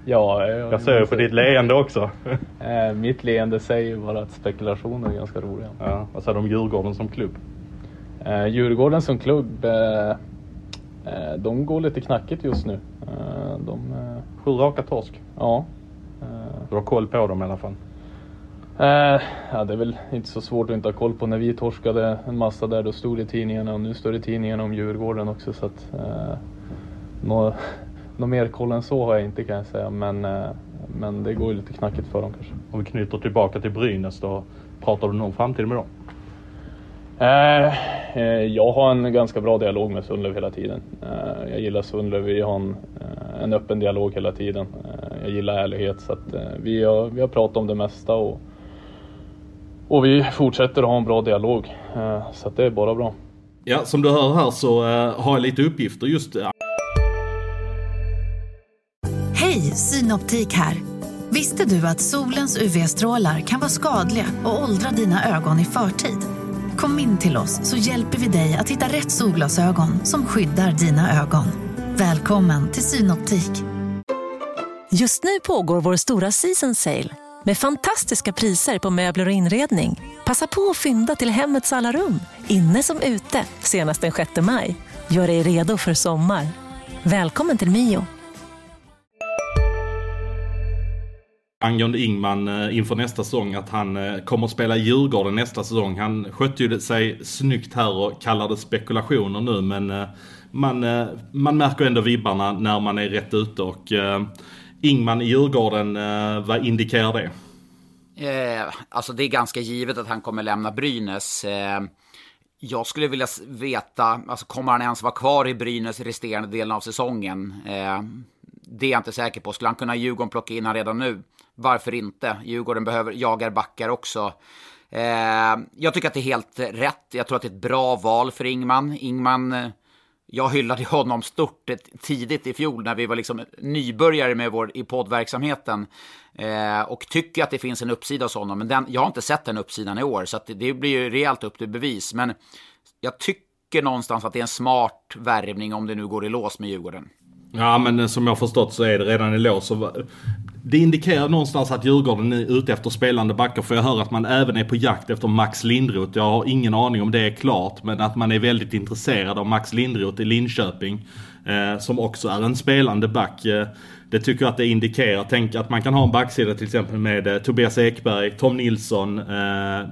Ja, jag, jag ser ju på ditt leende också. eh, mitt leende säger bara att spekulationer är ganska roliga. Ja, vad säger du om Djurgården som klubb? Eh, Djurgården som klubb, eh, eh, de går lite knackigt just nu. Eh, de, eh, Sju raka torsk? Ja. Du har koll på dem i alla fall? Eh, ja, det är väl inte så svårt att inte ha koll på. När vi torskade en massa där, då stod det i tidningarna och nu står det i tidningarna om Djurgården också. Så att, eh, något, något mer koll än så har jag inte kan jag säga. Men, eh, men det går ju lite knackigt för dem kanske. Om vi knyter tillbaka till Brynäs då, pratar du någon framtid med dem? Eh, eh, jag har en ganska bra dialog med Sundlöv hela tiden. Eh, jag gillar Sundlöv, vi har en, en öppen dialog hela tiden. jag gillar ärlighet så att vi, har, vi har pratat om det mesta och och vi fortsätter att ha en bra dialog. Så det är bara bra. Ja, som du hör här så har jag lite uppgifter just... Hej, Synoptik här. Visste du att solens UV-strålar kan vara skadliga och åldra dina ögon i förtid? Kom in till oss så hjälper vi dig att hitta rätt solglasögon som skyddar dina ögon. Välkommen till Synoptik. Just nu pågår vår stora season sale med fantastiska priser på möbler och inredning. Passa på att fynda till hemmets alla rum, inne som ute, senast den 6 maj. Gör dig redo för sommar. Välkommen till Mio. Angående Ingman eh, inför nästa säsong att han eh, kommer att spela Djurgården nästa säsong. Han skötte ju sig snyggt här och kallade spekulationer nu men eh, man, man märker ändå vibbarna när man är rätt ute och Ingman i Djurgården, vad indikerar det? Eh, alltså det är ganska givet att han kommer lämna Brynäs. Eh, jag skulle vilja veta, alltså kommer han ens vara kvar i Brynäs resterande delen av säsongen? Eh, det är jag inte säker på. Skulle han kunna Djurgården plocka in han redan nu? Varför inte? Djurgården behöver, jagar backar också. Eh, jag tycker att det är helt rätt. Jag tror att det är ett bra val för Ingman. Ingman eh, jag hyllade honom stort tidigt i fjol när vi var liksom nybörjare med vår i poddverksamheten. Eh, och tycker att det finns en uppsida hos honom. Men den, jag har inte sett den uppsidan i år, så det, det blir ju rejält upp till bevis. Men jag tycker någonstans att det är en smart värvning om det nu går i lås med Djurgården. Ja men som jag förstått så är det redan i lås. Det indikerar någonstans att Djurgården är ute efter spelande backar för jag hör att man även är på jakt efter Max Lindroth. Jag har ingen aning om det är klart men att man är väldigt intresserad av Max Lindroth i Linköping. Eh, som också är en spelande back. Eh, det tycker jag att det indikerar. Tänk att man kan ha en backsida till exempel med eh, Tobias Ekberg, Tom Nilsson, eh,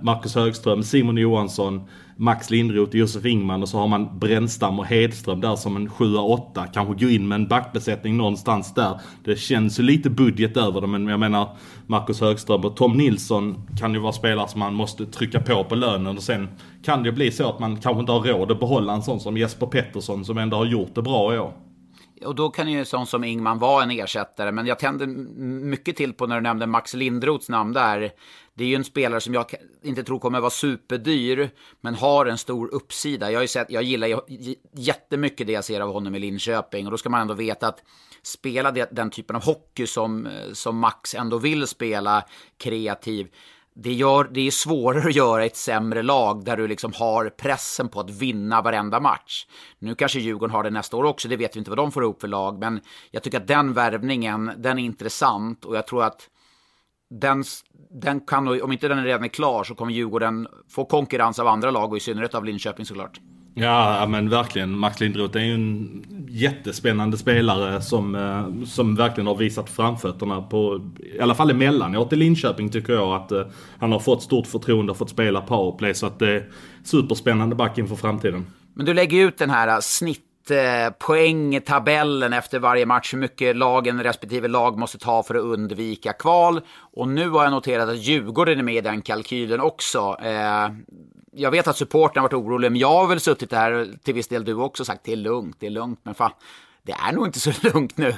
Marcus Högström, Simon Johansson, Max Lindroth, Josef Ingman och så har man Brännstam och Hedström där som en 7-8. Kanske gå in med en backbesättning någonstans där. Det känns ju lite budget över det men jag menar Marcus Högström och Tom Nilsson kan ju vara spelare som man måste trycka på på lönen och sen kan det bli så att man kanske inte har råd att behålla en sån som Jesper Pettersson som ändå har gjort det bra i år. Och då kan ju en sån som Ingman vara en ersättare. Men jag tände mycket till på när du nämnde Max Lindroths namn där. Det är ju en spelare som jag inte tror kommer vara superdyr, men har en stor uppsida. Jag, har sett, jag gillar jättemycket det jag ser av honom i Linköping. Och då ska man ändå veta att spela den typen av hockey som, som Max ändå vill spela, kreativ det, gör, det är svårare att göra ett sämre lag där du liksom har pressen på att vinna varenda match. Nu kanske Djurgården har det nästa år också, det vet vi inte vad de får ihop för lag, men jag tycker att den värvningen, den är intressant och jag tror att den, den kan, om inte den redan är klar, så kommer Djurgården få konkurrens av andra lag och i synnerhet av Linköping såklart. Ja, men verkligen. Max Lindroth är ju en jättespännande spelare som, eh, som verkligen har visat framfötterna på, i alla fall emellanåt i Linköping tycker jag att eh, han har fått stort förtroende och fått spela powerplay så att det är superspännande back inför framtiden. Men du lägger ut den här snitt Eh, poängtabellen efter varje match, hur mycket lagen respektive lag måste ta för att undvika kval. Och nu har jag noterat att Djurgården är med i den kalkylen också. Eh, jag vet att supporten har varit orolig, men jag har väl suttit där, till viss del du också, sagt det är lugnt, det är lugnt, men fan. det är nog inte så lugnt nu.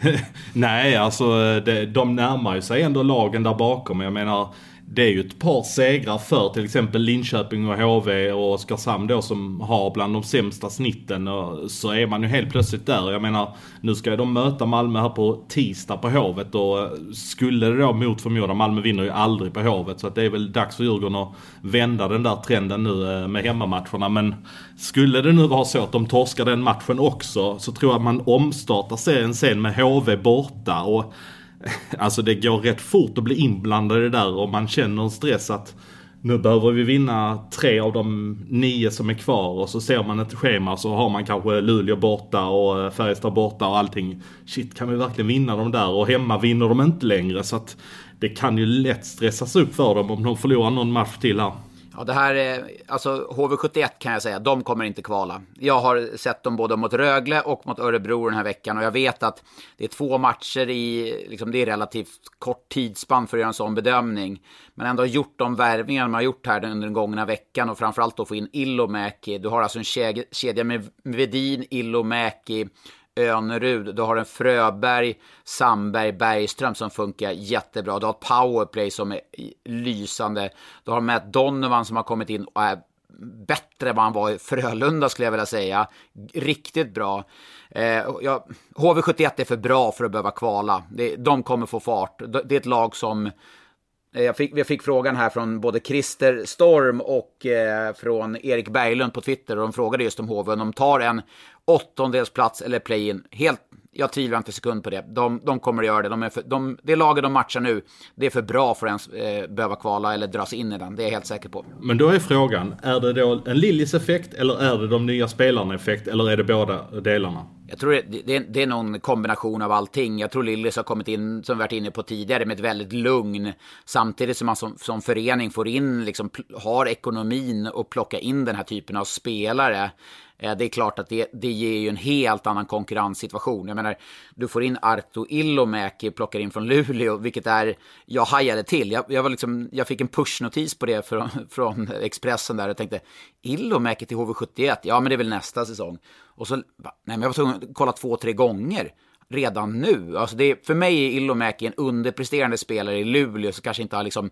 Nej, alltså det, de närmar ju sig ändå lagen där bakom. Jag menar, det är ju ett par segrar för till exempel Linköping och HV och Oskarshamn då som har bland de sämsta snitten. Och så är man ju helt plötsligt där. Jag menar, nu ska de möta Malmö här på tisdag på Hovet och skulle det då mot förmodan, Malmö vinner ju aldrig på Hovet. Så att det är väl dags för Djurgården att vända den där trenden nu eh, med hemmamatcherna. Men skulle det nu vara så att de torskar den matchen också så tror jag att man omstartar serien sen med HV borta. Och Alltså det går rätt fort att bli inblandad i det där och man känner en stress att nu behöver vi vinna tre av de nio som är kvar och så ser man ett schema så har man kanske Luleå borta och eh, Färjestad borta och allting. Shit, kan vi verkligen vinna de där? Och hemma vinner de inte längre så att det kan ju lätt stressas upp för dem om de förlorar någon match till här. Ja, det här är, alltså HV71 kan jag säga, de kommer inte kvala. Jag har sett dem både mot Rögle och mot Örebro den här veckan och jag vet att det är två matcher i, liksom det är relativt kort tidsspann för att göra en sån bedömning. Men ändå gjort de värvningar man har gjort här under den gångna veckan och framförallt då få in Ilomäki. Du har alltså en kedja med Vedin, Ilomäki, Önerud. Du har en Fröberg, Sandberg, Bergström som funkar jättebra. Du har ett powerplay som är lysande. Du har Matt Donovan som har kommit in och är bättre än vad han var i Frölunda skulle jag vilja säga. Riktigt bra. Eh, ja, HV71 är för bra för att behöva kvala. Det, de kommer få fart. Det är ett lag som Eh, jag fick, jag fick frågan här från både Christer Storm och eh, från Erik Berglund på Twitter. Och de frågade just om HV, om de tar en åttondelsplats eller play-in. Helt jag tvivlar inte en sekund på det. De, de kommer att göra det. De är för, de, det laget de matchar nu, det är för bra för att ens eh, behöva kvala eller dras in i den. Det är jag helt säker på. Men då är frågan, är det då en Lillis effekt eller är det de nya spelarna effekt eller är det båda delarna? Jag tror det, det, det är någon kombination av allting. Jag tror Lillis har kommit in, som vi varit inne på tidigare, med ett väldigt lugn. Samtidigt som man som, som förening får in, liksom, har ekonomin och plocka in den här typen av spelare. Eh, det är klart att det, det ger ju en helt annan konkurrenssituation. Jag menar, du får in Arto Ilomäki, plockar in från Luleå, vilket är, jag hajade till. Jag, jag, var liksom, jag fick en pushnotis på det från, från Expressen där och tänkte, Ilomäki till HV71, ja men det är väl nästa säsong. Och så, nej men jag var tvungen att kolla två, tre gånger redan nu. Alltså det, för mig är Ilomäki en underpresterande spelare i Luleå, som kanske inte har liksom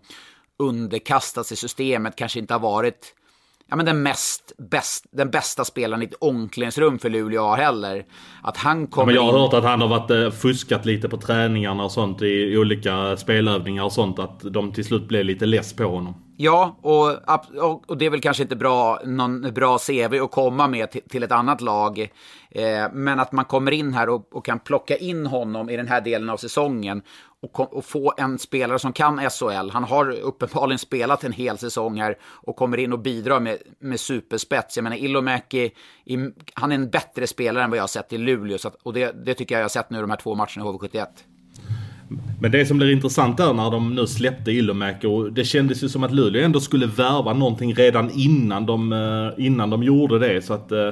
underkastat sig systemet, kanske inte har varit ja, men den, mest, bäst, den bästa spelaren i ett omklädningsrum för Luleå har heller. Att han kommer ja, men Jag har hört att han har varit, eh, fuskat lite på träningarna och sånt i olika spelövningar och sånt. Att de till slut blev lite less på honom. Ja, och, och det är väl kanske inte bra, någon bra CV att komma med till, till ett annat lag. Eh, men att man kommer in här och, och, kan plocka in honom i den här delen av säsongen och, och, få en spelare som kan SHL. Han har uppenbarligen spelat en hel säsong här och kommer in och bidrar med, med superspets. Jag menar, Ilomäki, han är en bättre spelare än vad jag har sett i Luleå. Så att, och det, det tycker jag jag har sett nu de här två matcherna i HV71. Men det som blir intressant är när de nu släppte Ilomäki och det kändes ju som att Luleå ändå skulle värva någonting redan innan de, eh, innan de gjorde det. Så att eh,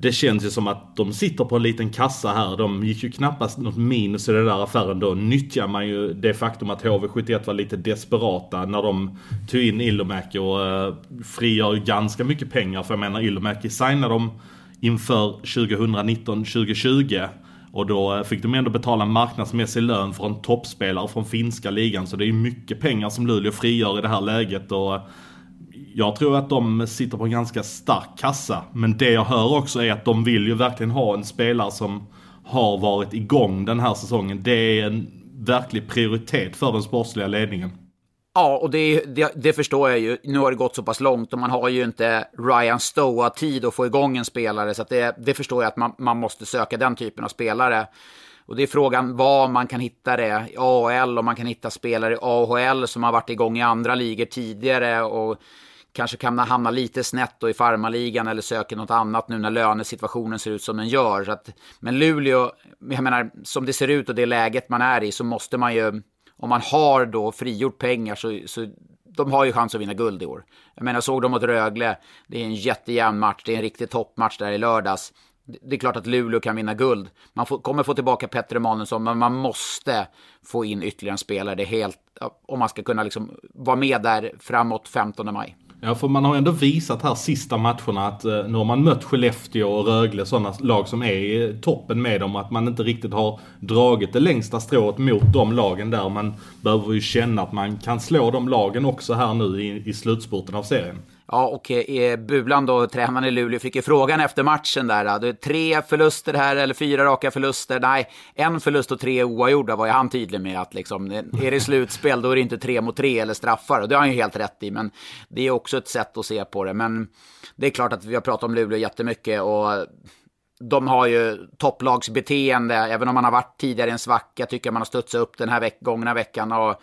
det känns ju som att de sitter på en liten kassa här. De gick ju knappast något minus i den där affären. Då nyttjar man ju det faktum att HV71 var lite desperata när de tog in Ilomäki och uh, frigör ganska mycket pengar. För jag menar Ilomäki signade dem inför 2019-2020. Och då eh, fick de ändå betala marknadsmässig lön för en toppspelare från finska ligan. Så det är ju mycket pengar som Luleå frigör i det här läget. Och eh, jag tror att de sitter på en ganska stark kassa. Men det jag hör också är att de vill ju verkligen ha en spelare som har varit igång den här säsongen. Det är en verklig prioritet för den sportsliga ledningen. Ja, och det, det, det, förstår jag ju. Nu har det gått så pass långt och man har ju inte Ryan Stoa-tid att få igång en spelare. Så det, det förstår jag att man, man måste söka den typen av spelare. Och det är frågan var man kan hitta det i AHL om man kan hitta spelare i AHL som har varit igång i andra ligor tidigare. Och kanske kan hamna lite snett då i farmaligan eller söker något annat nu när lönesituationen ser ut som den gör. Så att, men Luleå, jag menar, som det ser ut och det läget man är i så måste man ju, om man har då frigjort pengar så, så de har ju chans att vinna guld i år. Jag menar, såg de mot Rögle, det är en jättejämn match, det är en riktig toppmatch där i lördags. Det är klart att Luleå kan vinna guld. Man får, kommer få tillbaka Petter Emanuelsson, men man måste få in ytterligare en spelare. Det är helt, om man ska kunna liksom vara med där framåt 15 maj. Ja, för man har ändå visat här sista matcherna att eh, nu har man mött Skellefteå och Rögle, sådana lag som är i toppen med dem. Att man inte riktigt har dragit det längsta strået mot de lagen där. Man behöver ju känna att man kan slå de lagen också här nu i, i slutspurten av serien. Ja, och eh, Bulan då, tränaren i Luleå, fick ju frågan efter matchen där. Det tre förluster här, eller fyra raka förluster. Nej, en förlust och tre oavgjorda var ju han tydlig med att liksom, eh, är det slutspel då är det inte tre mot tre eller straffar. Och det har han ju helt rätt i, men det är också ett sätt att se på det. Men det är klart att vi har pratat om Luleå jättemycket och de har ju topplagsbeteende, även om man har varit tidigare i en svacka, tycker jag man har studsat upp den här veck gångna veckan. Och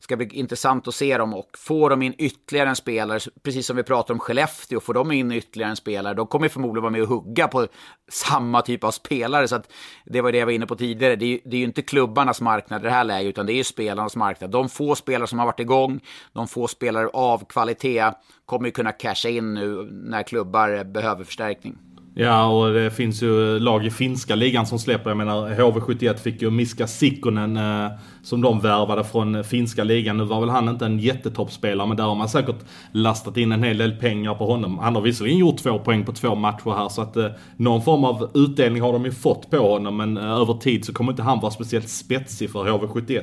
ska bli intressant att se dem och får de in ytterligare en spelare, precis som vi pratar om Skellefteå, får de in ytterligare en spelare, de kommer förmodligen vara med och hugga på samma typ av spelare. Så att det var det jag var inne på tidigare. Det är, det är ju inte klubbarnas marknad i det här läget, utan det är ju spelarnas marknad. De få spelare som har varit igång, de få spelare av kvalitet, kommer ju kunna casha in nu när klubbar behöver förstärkning. Ja, och det finns ju lag i finska ligan som släpper. Jag menar, HV71 fick ju Miska Sikkonen eh, som de värvade från finska ligan. Nu var väl han inte en jättetoppspelare, men där har man säkert lastat in en hel del pengar på honom. Han har visserligen gjort två poäng på två matcher här, så att eh, någon form av utdelning har de ju fått på honom. Men eh, över tid så kommer inte han vara speciellt spetsig för HV71.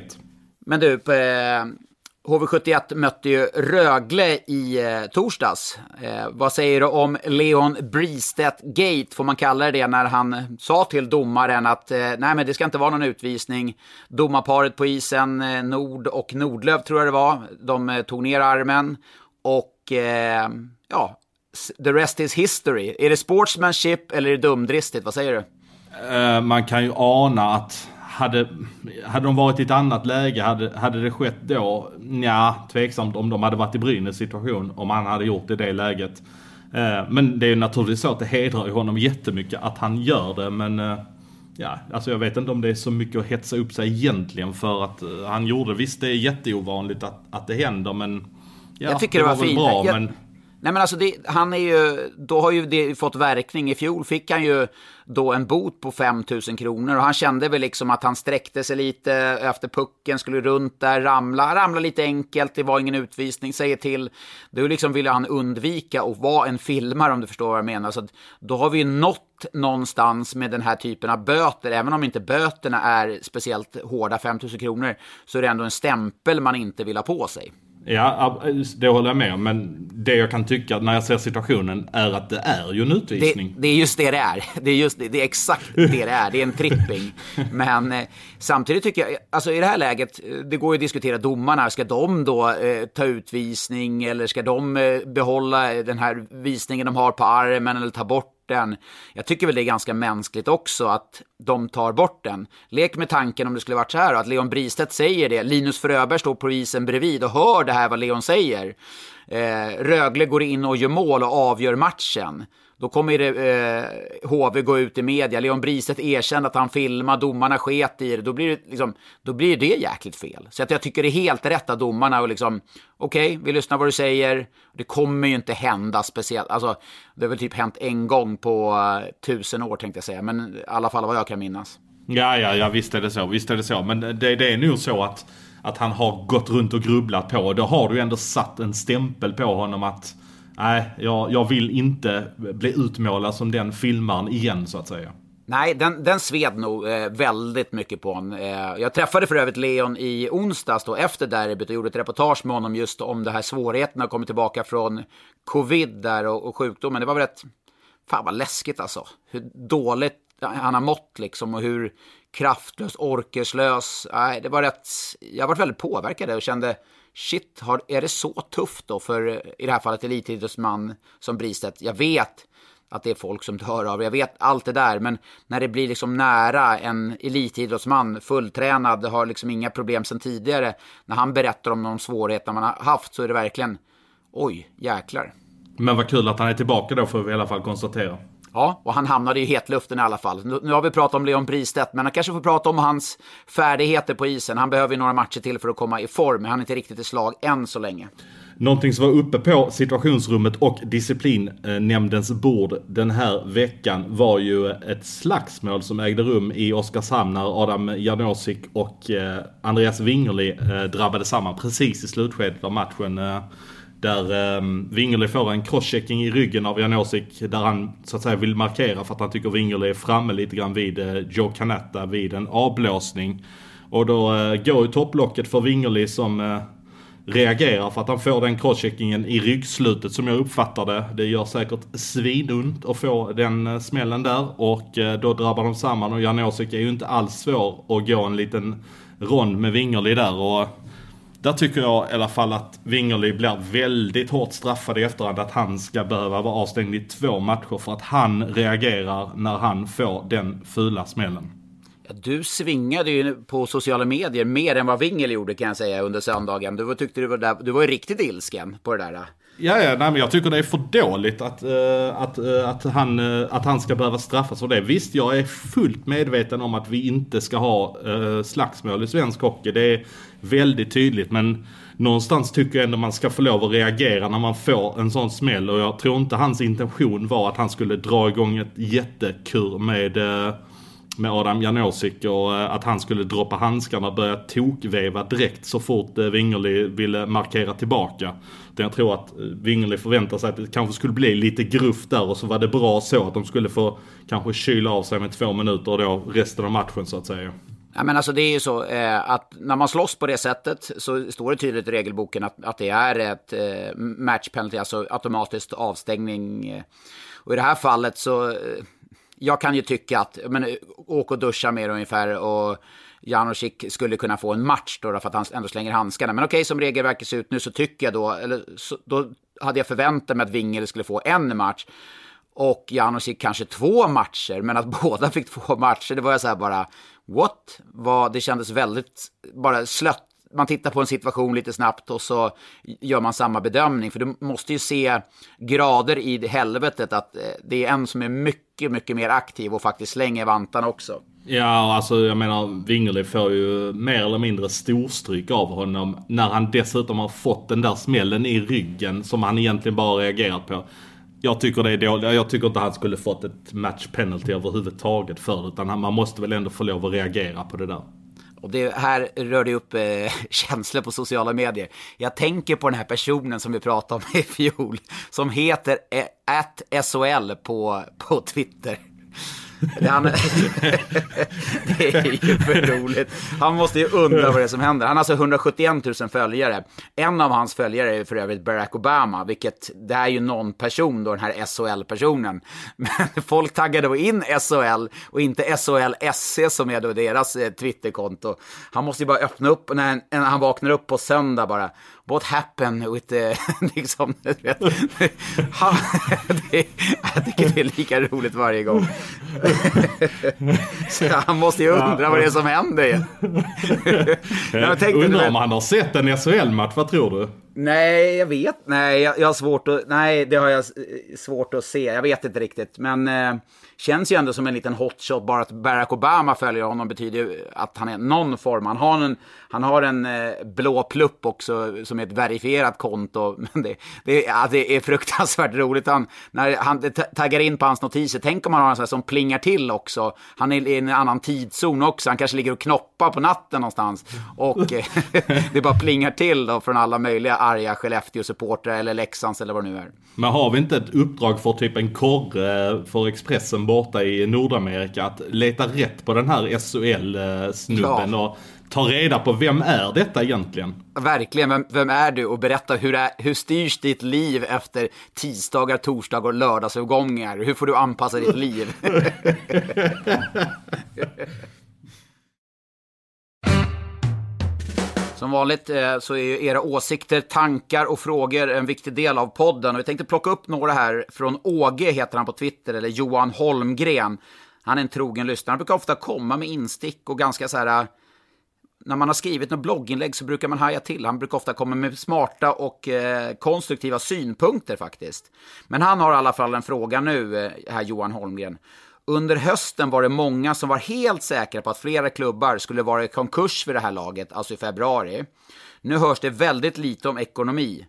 Men du, eh, HV71 mötte ju Rögle i eh, torsdags. Eh, vad säger du om Leon Bristedt Gate, får man kalla det när han sa till domaren att eh, nej men det ska inte vara någon utvisning. Domarparet på isen, eh, Nord och Nordlöv tror jag det var, de eh, tog ner armen och eh, ja, the rest is history. Är det sportsmanship eller är det dumdristigt? Vad säger du? Eh, man kan ju ana att hade, hade de varit i ett annat läge, hade, hade det skett då? Ja, tveksamt om de hade varit i Brynäs situation, om han hade gjort det i det läget. Eh, men det är ju naturligtvis så att det hedrar ju honom jättemycket att han gör det, men eh, Ja, alltså jag vet inte om det är så mycket att hetsa upp sig egentligen för att uh, han gjorde, visst det är jätteovanligt att, att det händer men... Ja, jag tycker det, det var, var fint. Bra, jag, men... Nej men alltså det, han är ju, då har ju det fått verkning. I fjol fick han ju då en bot på 5000 kronor och han kände väl liksom att han sträckte sig lite efter pucken, skulle runt där, ramla, ramla lite enkelt, det var ingen utvisning, säger till. Då liksom ville han undvika att vara en filmare om du förstår vad jag menar. Så då har vi ju nått någonstans med den här typen av böter, även om inte böterna är speciellt hårda, 5000 kronor, så är det ändå en stämpel man inte vill ha på sig. Ja, det håller jag med om. Men det jag kan tycka när jag ser situationen är att det är ju en utvisning. Det, det är just det det är. Det är, just det, det är exakt det det är. Det är en tripping. Men eh, samtidigt tycker jag, alltså i det här läget, eh, det går ju att diskutera domarna. Ska de då eh, ta utvisning eller ska de eh, behålla den här visningen de har på armen eller ta bort den. Jag tycker väl det är ganska mänskligt också att de tar bort den. Lek med tanken om det skulle varit så här att Leon Bristedt säger det. Linus Fröberg står på isen bredvid och hör det här vad Leon säger. Eh, Rögle går in och gör mål och avgör matchen. Då kommer det, eh, HV gå ut i media. Leon Bristedt erkänner att han filmar, domarna sket i det. Då blir det, liksom, då blir det jäkligt fel. Så att jag tycker det är helt rätt av domarna och liksom, okej, okay, vi lyssnar vad du säger. Det kommer ju inte hända speciellt. Alltså, det har väl typ hänt en gång på uh, tusen år tänkte jag säga. Men i alla fall vad jag kan minnas. Ja, ja, ja, visst är det så. Visst är det så. Men det, det är nog så att, att han har gått runt och grubblat på. Då har du ändå satt en stämpel på honom att nej, jag, jag vill inte bli utmålad som den filmaren igen så att säga. Nej, den, den sved nog eh, väldigt mycket på honom. Eh, jag träffade för övrigt Leon i onsdags då efter derbyt och gjorde ett reportage med honom just om det här svårigheterna att komma tillbaka från covid där och, och sjukdomen. Det var väl rätt, fan vad läskigt alltså. Hur dåligt han har mått liksom och hur kraftlös, orkeslös. Nej, det var rätt, jag var väldigt påverkad och kände shit, har, är det så tufft då för i det här fallet elitidrottsman som Bristedt? Jag vet att det är folk som dör av Jag vet allt det där, men när det blir liksom nära en elitidrottsman, fulltränad, har liksom inga problem sedan tidigare. När han berättar om de svårigheter man har haft så är det verkligen, oj, jäklar. Men vad kul att han är tillbaka då får vi i alla fall konstatera. Ja, och han hamnade i hetluften i alla fall. Nu, nu har vi pratat om Leon Bristedt, men han kanske får prata om hans färdigheter på isen. Han behöver ju några matcher till för att komma i form, men han är inte riktigt i slag än så länge. Någonting som var uppe på situationsrummet och disciplinnämndens bord den här veckan var ju ett slagsmål som ägde rum i Oskarshamn när Adam Janosik och eh, Andreas Wingerli eh, drabbade samman precis i slutskedet av matchen. Eh, där ehm, um, Wingerli får en crosschecking i ryggen av Janosik där han så att säga vill markera för att han tycker Wingerli är framme lite grann vid uh, Joe Canetta vid en avblåsning. Och då uh, går ju topplocket för Wingerli som uh, reagerar för att han får den crosscheckingen i ryggslutet som jag uppfattar det. Det gör säkert svinont att få den smällen där och då drabbar de samman och Janosik är ju inte alls svår att gå en liten rond med Wingerli där och där tycker jag i alla fall att Wingerli blir väldigt hårt straffad i efterhand att han ska behöva vara avstängd i två matcher för att han reagerar när han får den fula smällen. Ja, du svingade ju på sociala medier mer än vad Wingel gjorde kan jag säga under söndagen. Du tyckte du var, där, du var ju riktigt ilsken på det där. Ja, ja nej, men jag tycker det är för dåligt att, uh, att, uh, att, han, uh, att han ska behöva straffas för det. Visst, jag är fullt medveten om att vi inte ska ha uh, slagsmål i svensk hockey. Det är väldigt tydligt, men någonstans tycker jag ändå man ska få lov att reagera när man får en sån smäll. Och jag tror inte hans intention var att han skulle dra igång ett jättekur med med Adam Janosik och eh, att han skulle droppa handskarna och börja tokveva direkt så fort eh, Wingerli ville markera tillbaka. Jag tror att eh, Wingerli förväntar sig att det kanske skulle bli lite gruff där och så var det bra så att de skulle få kanske kyla av sig med två minuter och då resten av matchen så att säga. Ja, men alltså det är ju så eh, att när man slåss på det sättet så står det tydligt i regelboken att, att det är ett eh, match penalty, alltså automatiskt avstängning. Och i det här fallet så eh, jag kan ju tycka att, men, åk och duscha mer ungefär och Janosic skulle kunna få en match då, för att han ändå slänger handskarna. Men okej, som regelverket ser ut nu så tycker jag då, eller så, då hade jag förväntat mig att Wingel skulle få en match. Och Janosic kanske två matcher, men att båda fick två matcher, det var jag så här bara, what? Var, det kändes väldigt bara slött man tittar på en situation lite snabbt och så gör man samma bedömning. För du måste ju se grader i helvetet att eh, det är en som är mycket, mycket mer aktiv och faktiskt slänger vantarna också. Ja, alltså jag menar Wingerli får ju mer eller mindre storstryk av honom när han dessutom har fått den där smällen i ryggen som han egentligen bara reagerat på. Jag tycker det är dåligt. Jag tycker inte han skulle fått ett match penalty överhuvudtaget för utan man måste väl ändå få lov att reagera på det där. Och det här rör det upp eh, känslor på sociala medier. Jag tänker på den här personen som vi pratade om i fjol, som heter eh, SOL på, på Twitter. Det, han, det är ju för roligt. Han måste ju undra vad det är som händer. Han har alltså 171 000 följare. En av hans följare är för övrigt Barack Obama, vilket det är ju någon person då, den här SHL-personen. Men folk taggade då in SHL och inte SHL-SC som är då deras eh, Twitterkonto. Han måste ju bara öppna upp när, när han vaknar upp på söndag bara what happened with the, liksom, vet, han, det, jag tycker det är lika roligt varje gång. Han måste ju undra vad det är som händer. jag tänkte, Undrar om han har sett en SHL-match, vad tror du? Nej, jag vet. Nej, jag, jag, har svårt att... Nej, det har jag svårt att se. Jag vet inte riktigt. Men eh, känns ju ändå som en liten hotshot. Bara att Barack Obama följer honom betyder ju att han är någon form. Han har en, han har en eh, blå plupp också som är ett verifierat konto. Men det, det, ja, det är fruktansvärt roligt. Han, när han taggar in på hans notiser. Tänk om han har en sån här som plingar till också. Han är i en annan tidszon också. Han kanske ligger och knoppar på natten någonstans. Och eh, det bara plingar till då från alla möjliga arga Skellefteå-supportrar eller Leksands eller vad det nu är. Men har vi inte ett uppdrag för typ en korre för Expressen borta i Nordamerika att leta rätt på den här SHL-snubben ja. och ta reda på vem är detta egentligen? Verkligen, vem, vem är du? Och berätta hur, är, hur styrs ditt liv efter tisdagar, torsdagar och lördagsövergångar? Hur får du anpassa ditt liv? Som vanligt eh, så är ju era åsikter, tankar och frågor en viktig del av podden. Och vi tänkte plocka upp några här från Åge, heter han på Twitter, eller Johan Holmgren. Han är en trogen lyssnare. Han brukar ofta komma med instick och ganska så här... När man har skrivit något blogginlägg så brukar man haja till. Han brukar ofta komma med smarta och eh, konstruktiva synpunkter faktiskt. Men han har i alla fall en fråga nu, eh, här Johan Holmgren. Under hösten var det många som var helt säkra på att flera klubbar skulle vara i konkurs vid det här laget, alltså i februari. Nu hörs det väldigt lite om ekonomi.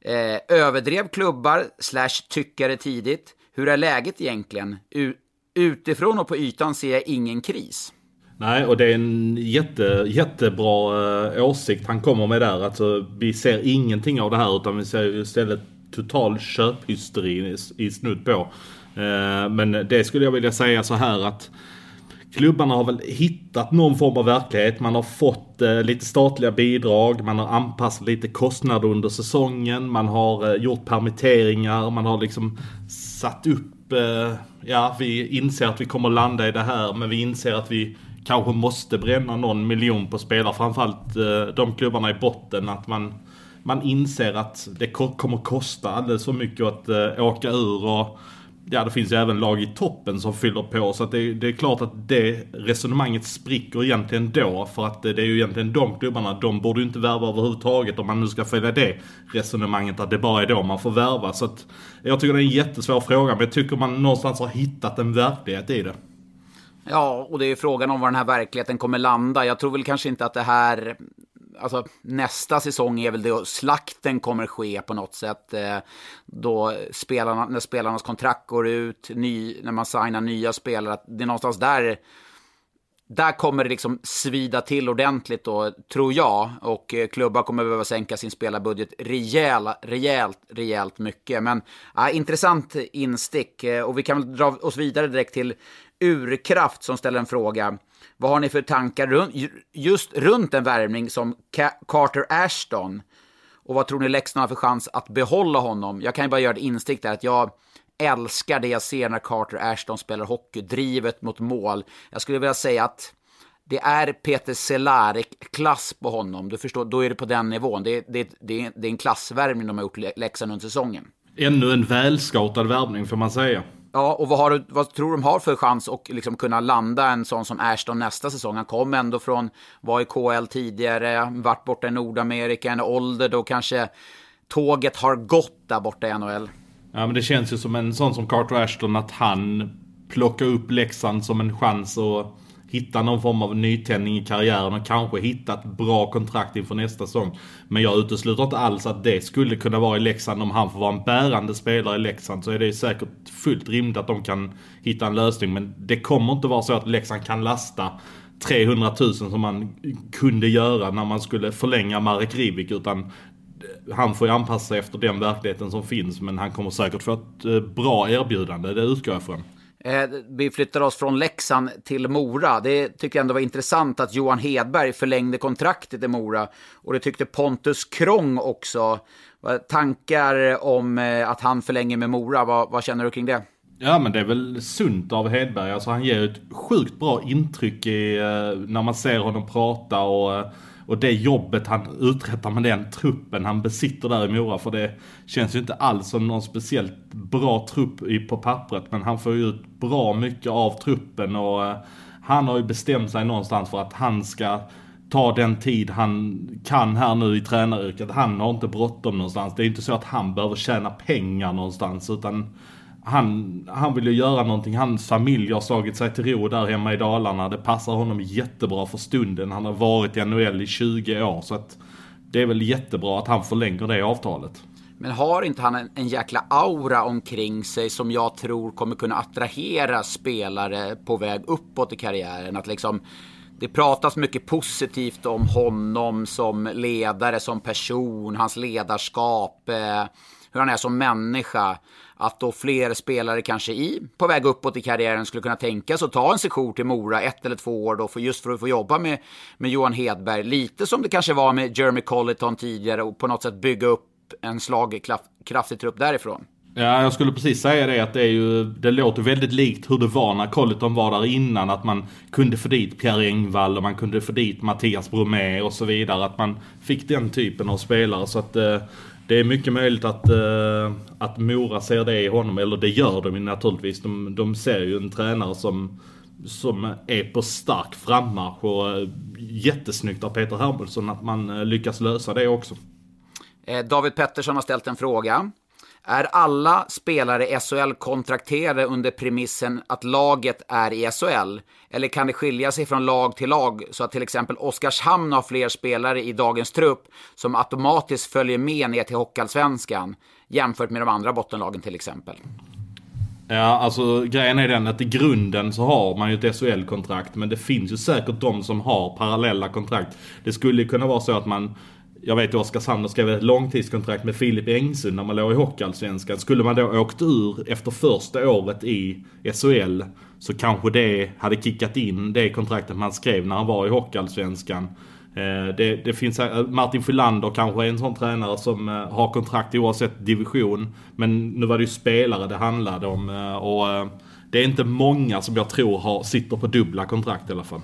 Eh, överdrev klubbar slash tyckare tidigt? Hur är läget egentligen? U utifrån och på ytan ser jag ingen kris. Nej, och det är en jätte, jättebra eh, åsikt han kommer med där. Alltså, vi ser ingenting av det här utan vi ser istället total köphysteri i, snudd på. Eh, men det skulle jag vilja säga så här att klubbarna har väl hittat någon form av verklighet. Man har fått eh, lite statliga bidrag, man har anpassat lite kostnader under säsongen, man har gjort permitteringar, man har liksom satt upp, ja vi inser att vi kommer landa i det här men vi inser att vi kanske måste bränna någon miljon på spelare. Framförallt eh, de klubbarna i botten. Att man, man inser att det kommer kosta alldeles för mycket att eh, åka ur. Och, ja, det finns ju även lag i toppen som fyller på. Så att det, det, är klart att det resonemanget spricker egentligen då. För att eh, det är ju egentligen de klubbarna, de borde ju inte värva överhuvudtaget. Om man nu ska följa det resonemanget att det bara är då man får värva. Så att jag tycker det är en jättesvår fråga. Men jag tycker man någonstans har hittat en verklighet i det. Ja, och det är frågan om var den här verkligheten kommer landa. Jag tror väl kanske inte att det här... Alltså, nästa säsong är väl då slakten kommer ske på något sätt. Eh, då spelarna, när spelarnas kontrakt går ut, ny, när man signar nya spelare. Det är någonstans där där kommer det liksom svida till ordentligt då, tror jag. Och eh, klubbar kommer behöva sänka sin spelarbudget rejäl, rejält, rejält mycket. Men äh, intressant instick. Eh, och vi kan väl dra oss vidare direkt till Urkraft som ställer en fråga. Vad har ni för tankar runt, just runt en värvning som Carter Ashton? Och vad tror ni Leksand har för chans att behålla honom? Jag kan ju bara göra ett instick där att jag älskar det jag ser när Carter Ashton spelar hockey, drivet mot mål. Jag skulle vilja säga att det är Peter Cehlárik-klass på honom. Du förstår, då är det på den nivån. Det, det, det, det är en klassvärvning de har gjort Leksand under säsongen. Ännu en välscoutad värvning får man säga. Ja, och vad, har du, vad tror du de har för chans att liksom kunna landa en sån som Ashton nästa säsong? Han kom ändå från, var i KL tidigare, varit borta i Nordamerika, en ålder då kanske tåget har gått där borta i NHL. Ja men det känns ju som en sån som Carter Ashton att han plockar upp Leksand som en chans att hitta någon form av nytändning i karriären och kanske hitta ett bra kontrakt inför nästa säsong. Men jag utesluter inte alls att det skulle kunna vara i Leksand om han får vara en bärande spelare i Leksand så är det säkert fullt rimligt att de kan hitta en lösning. Men det kommer inte vara så att Leksand kan lasta 300 000 som man kunde göra när man skulle förlänga Marek Rivik utan han får ju anpassa sig efter den verkligheten som finns men han kommer säkert få ett eh, bra erbjudande, det utgår jag från. Eh, vi flyttar oss från Leksand till Mora. Det tycker jag ändå var intressant att Johan Hedberg förlängde kontraktet i Mora. Och det tyckte Pontus Krong också. Tankar om eh, att han förlänger med Mora, vad, vad känner du kring det? Ja men det är väl sunt av Hedberg. Alltså han ger ett sjukt bra intryck i, eh, när man ser honom prata och eh, och det jobbet han uträttar med den truppen han besitter där i Mora. För det känns ju inte alls som någon speciellt bra trupp på pappret. Men han får ju ut bra mycket av truppen och eh, han har ju bestämt sig någonstans för att han ska ta den tid han kan här nu i tränaryrket. Han har inte bråttom någonstans. Det är inte så att han behöver tjäna pengar någonstans utan han, han vill ju göra någonting. Hans familj har slagit sig till ro där hemma i Dalarna. Det passar honom jättebra för stunden. Han har varit i NHL i 20 år. Så att det är väl jättebra att han förlänger det avtalet. Men har inte han en, en jäkla aura omkring sig som jag tror kommer kunna attrahera spelare på väg uppåt i karriären? Att liksom, det pratas mycket positivt om honom som ledare, som person, hans ledarskap, eh, hur han är som människa att då fler spelare kanske i, på väg uppåt i karriären skulle kunna tänka sig att ta en session till Mora ett eller två år då för just för att få jobba med, med Johan Hedberg. Lite som det kanske var med Jeremy Colliton tidigare och på något sätt bygga upp en slagkraftig trupp därifrån. Ja, jag skulle precis säga det att det är ju, det låter väldigt likt hur det var när Colleton var där innan. Att man kunde få dit Pierre Engvall och man kunde få dit Mattias Bromé och så vidare. Att man fick den typen av spelare. Så att eh, det är mycket möjligt att, uh, att Mora ser det i honom, eller det gör de naturligtvis. De, de ser ju en tränare som, som är på stark frammarsch och uh, jättesnyggt av Peter Hermansson att man uh, lyckas lösa det också. David Pettersson har ställt en fråga. Är alla spelare i SHL kontrakterade under premissen att laget är i SHL? Eller kan det skilja sig från lag till lag så att till exempel Oskarshamn har fler spelare i dagens trupp som automatiskt följer med ner till Hockeyallsvenskan jämfört med de andra bottenlagen till exempel? Ja, alltså grejen är den att i grunden så har man ju ett SHL-kontrakt. Men det finns ju säkert de som har parallella kontrakt. Det skulle kunna vara så att man jag vet att Oskarshamn skrev ett långtidskontrakt med Filip Engsund när man låg i Hockeyallsvenskan. Skulle man då åkt ur efter första året i SHL så kanske det hade kickat in det kontraktet man skrev när han var i Hockeyallsvenskan. Eh, det, det finns, eh, Martin Filander kanske är en sån tränare som eh, har kontrakt oavsett division. Men nu var det ju spelare det handlade om och det är inte många som jag tror har, sitter på dubbla kontrakt i alla fall.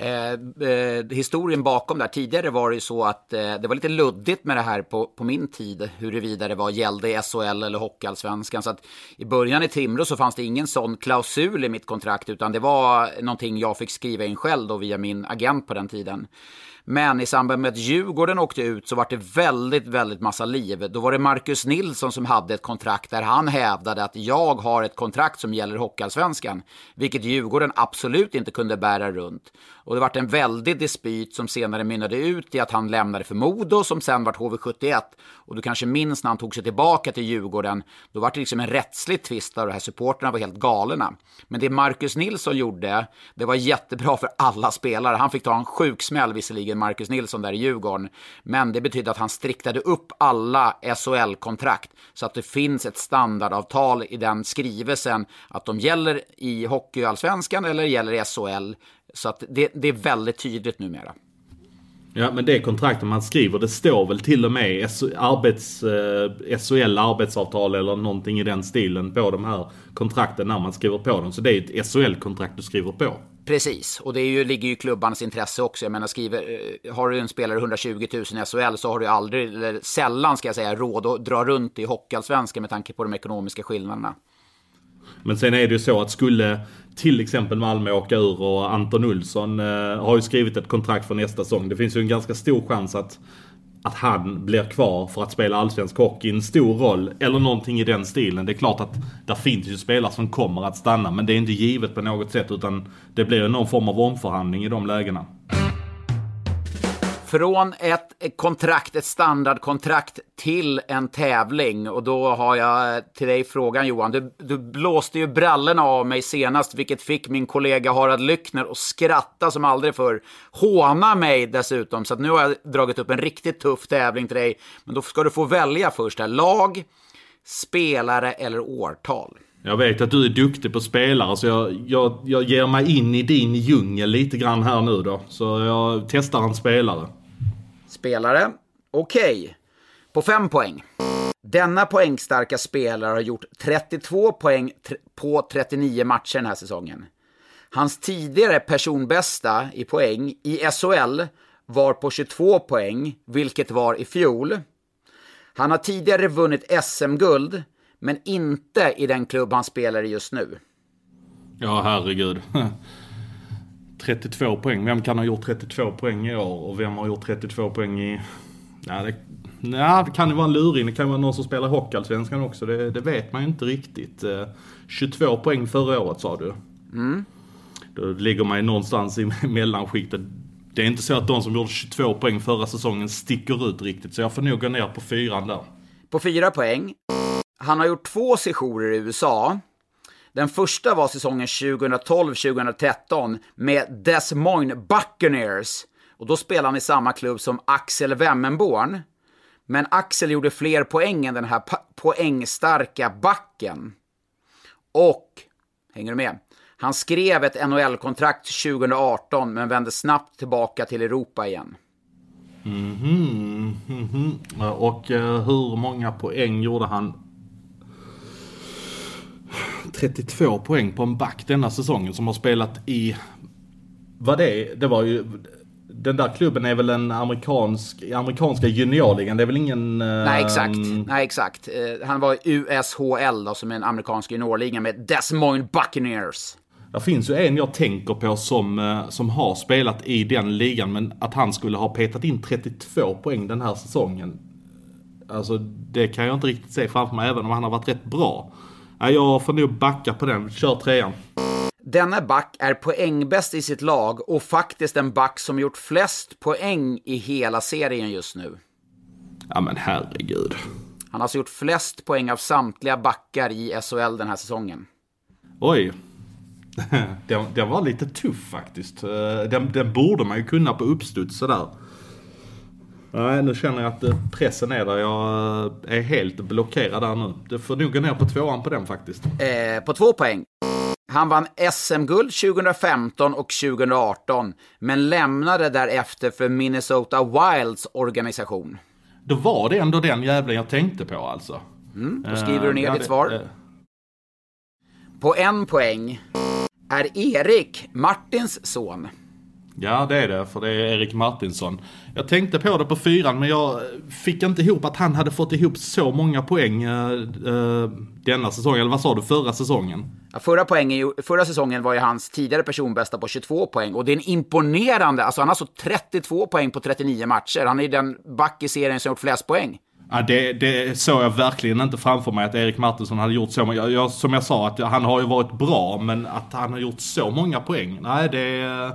Eh, eh, historien bakom där, tidigare var det ju så att eh, det var lite luddigt med det här på, på min tid, huruvida det var gällde i SHL eller Hockeyallsvenskan. Så att i början i Timrå så fanns det ingen sån klausul i mitt kontrakt, utan det var någonting jag fick skriva in själv då via min agent på den tiden. Men i samband med att Djurgården åkte ut så var det väldigt, väldigt massa liv. Då var det Marcus Nilsson som hade ett kontrakt där han hävdade att jag har ett kontrakt som gäller Hockeyallsvenskan. Vilket Djurgården absolut inte kunde bära runt. Och det vart en väldig dispyt som senare mynnade ut i att han lämnade för Modo som sen vart HV71. Och du kanske minns när han tog sig tillbaka till Djurgården. Då vart det liksom en rättslig tvist där de här supporterna var helt galna. Men det Marcus Nilsson gjorde, det var jättebra för alla spelare. Han fick ta en sjuk smäll visserligen, Marcus Nilsson där i Djurgården. Men det betydde att han striktade upp alla SHL-kontrakt så att det finns ett standardavtal i den skrivelsen att de gäller i Hockeyallsvenskan eller gäller i SHL. Så att det, det är väldigt tydligt numera. Ja men det kontraktet man skriver det står väl till och med arbets, eh, SHL arbetsavtal eller någonting i den stilen på de här kontrakten när man skriver på dem. Så det är ett SHL-kontrakt du skriver på. Precis, och det är ju, ligger ju i klubbarnas intresse också. Jag menar, skriver, eh, har du en spelare 120 000 i SHL så har du aldrig, eller sällan ska jag säga, råd att dra runt i Hockeyallsvenskan med tanke på de ekonomiska skillnaderna. Men sen är det ju så att skulle till exempel Malmö åka ur och Anton Olsson eh, har ju skrivit ett kontrakt för nästa säsong. Det finns ju en ganska stor chans att, att han blir kvar för att spela allsvensk hockey. En stor roll, eller någonting i den stilen. Det är klart att där finns ju spelare som kommer att stanna, men det är inte givet på något sätt utan det blir någon form av omförhandling i de lägena. Från ett kontrakt, ett standardkontrakt till en tävling. Och då har jag till dig frågan Johan. Du, du blåste ju brallorna av mig senast, vilket fick min kollega Harald Lyckner att skratta som aldrig förr. Håna mig dessutom, så att nu har jag dragit upp en riktigt tuff tävling till dig. Men då ska du få välja först här. Lag, spelare eller årtal. Jag vet att du är duktig på spelare så jag, jag, jag ger mig in i din djungel lite grann här nu då. Så jag testar en spelare. Spelare. Okej. Okay. På fem poäng. Denna poängstarka spelare har gjort 32 poäng på 39 matcher den här säsongen. Hans tidigare personbästa i poäng i SHL var på 22 poäng, vilket var i fjol. Han har tidigare vunnit SM-guld, men inte i den klubb han spelar i just nu. Ja, herregud. 32 poäng. Vem kan ha gjort 32 poäng i år och vem har gjort 32 poäng i... Ja, det, ja, det kan ju vara en luring. Det kan vara någon som spelar Hockeyallsvenskan också. Det, det, vet man ju inte riktigt. 22 eh, poäng förra året sa du. Mm. Då ligger man ju någonstans i mellanskiktet. Det är inte så att de som gjorde 22 poäng förra säsongen sticker ut riktigt. Så jag får nog gå ner på fyran där. På fyra poäng. Han har gjort två sessioner i USA. Den första var säsongen 2012-2013 med Des Moines Buccaneers. Och då spelade han i samma klubb som Axel Wemmenborn. Men Axel gjorde fler poäng än den här poängstarka backen. Och, hänger du med? Han skrev ett NHL-kontrakt 2018 men vände snabbt tillbaka till Europa igen. Mm -hmm, mm -hmm. Och uh, hur många poäng gjorde han 32 poäng på en back denna säsongen som har spelat i... Vad det är? Det var ju... Den där klubben är väl en amerikansk, amerikanska juniorligan, det är väl ingen... Nej exakt, uh, nej exakt. Uh, han var i USHL då, som är en amerikansk juniorliga med Des Moines Buccaneers. Det finns ju en jag tänker på som, uh, som har spelat i den ligan, men att han skulle ha petat in 32 poäng den här säsongen. Alltså det kan jag inte riktigt se framför mig, även om han har varit rätt bra. Nej, jag får nog backa på den. Kör trean. Denna back är poängbäst i sitt lag och faktiskt en back som gjort flest poäng i hela serien just nu. Ja men herregud. Han har alltså gjort flest poäng av samtliga backar i SHL den här säsongen. Oj. Den, den var lite tuff faktiskt. Eh, Den, den borde man ju kunna på uppstuds sådär. Nej, nu känner jag att eh, pressen är där. Jag eh, är helt blockerad där nu. Det får nog gå ner på tvåan på den faktiskt. Eh, på två poäng. Han vann SM-guld 2015 och 2018, men lämnade därefter för Minnesota Wilds organisation. Då var det ändå den jävlen jag tänkte på alltså. Mm, då skriver du ner Eh, ditt ja, svar. det- eh, På en poäng är Erik, Martins son. Ja, det är det, för det är Erik Martinsson. Jag tänkte på det på fyran, men jag fick inte ihop att han hade fått ihop så många poäng eh, eh, denna säsong. Eller vad sa du, förra säsongen? Ja, förra, poängen, förra säsongen var ju hans tidigare personbästa på 22 poäng och det är en imponerande, alltså han har så 32 poäng på 39 matcher. Han är ju den back i serien som gjort flest poäng. Ja, det, det såg jag verkligen inte framför mig att Erik Martinsson hade gjort så många. Jag, jag, som jag sa, att han har ju varit bra, men att han har gjort så många poäng. Nej, det...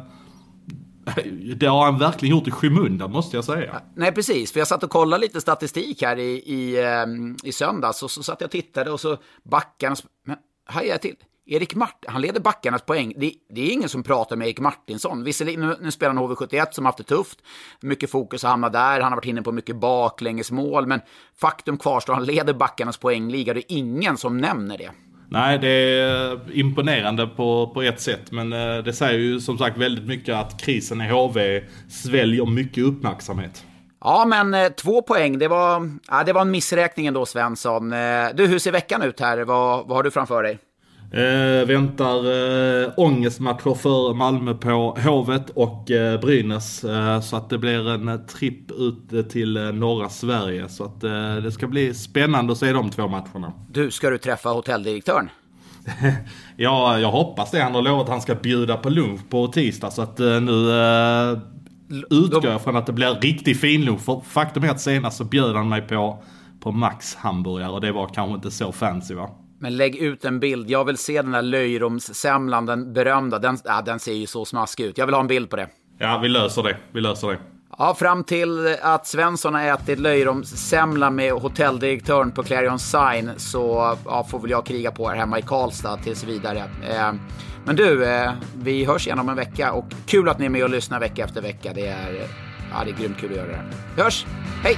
Det har han verkligen gjort i skymundan, måste jag säga. Nej, precis. För jag satt och kollade lite statistik här i, i, ehm, i söndags och så satt jag och tittade och så backarnas... Men hajade jag till. Erik Martin, han leder backarnas poäng. Det, det är ingen som pratar med Erik Martinsson. Visserligen, nu, nu spelar han HV71 som haft det tufft. Mycket fokus har hamnat där. Han har varit inne på mycket baklängesmål. Men faktum kvarstår, han leder backarnas poängliga. Det är ingen som nämner det. Nej, det är imponerande på, på ett sätt. Men eh, det säger ju som sagt väldigt mycket att krisen i HV sväljer mycket uppmärksamhet. Ja, men eh, två poäng, det var, ja, det var en missräkning ändå, Svensson. Eh, du, hur ser veckan ut här? Vad, vad har du framför dig? Eh, väntar eh, ångestmatcher för Malmö på Hovet och eh, Brynäs. Eh, så att det blir en eh, tripp ut eh, till eh, norra Sverige. Så att det ska bli spännande att se de två matcherna. Du, ska du träffa hotelldirektören? Ja, jag hoppas det. Han har lovat att han ska bjuda på lunch på tisdag. Så att nu utgår jag från att det blir riktigt fin lunch. För faktum är att senast så bjöd han mig på, på Max hamburgare och det var kanske inte så fancy va? Men lägg ut en bild. Jag vill se den där löjromssemlan, den berömda. Den, ja, den ser ju så smaskig ut. Jag vill ha en bild på det. Ja, vi löser det. Vi löser det. Ja, fram till att Svensson har ätit löjromssemla med hotelldirektören på Clarion Sign så ja, får väl jag kriga på här hemma i Karlstad tills vidare. Eh, men du, eh, vi hörs igen om en vecka och kul att ni är med och lyssnar vecka efter vecka. Det är, ja, det är grymt kul att göra det här. Vi hörs! Hej!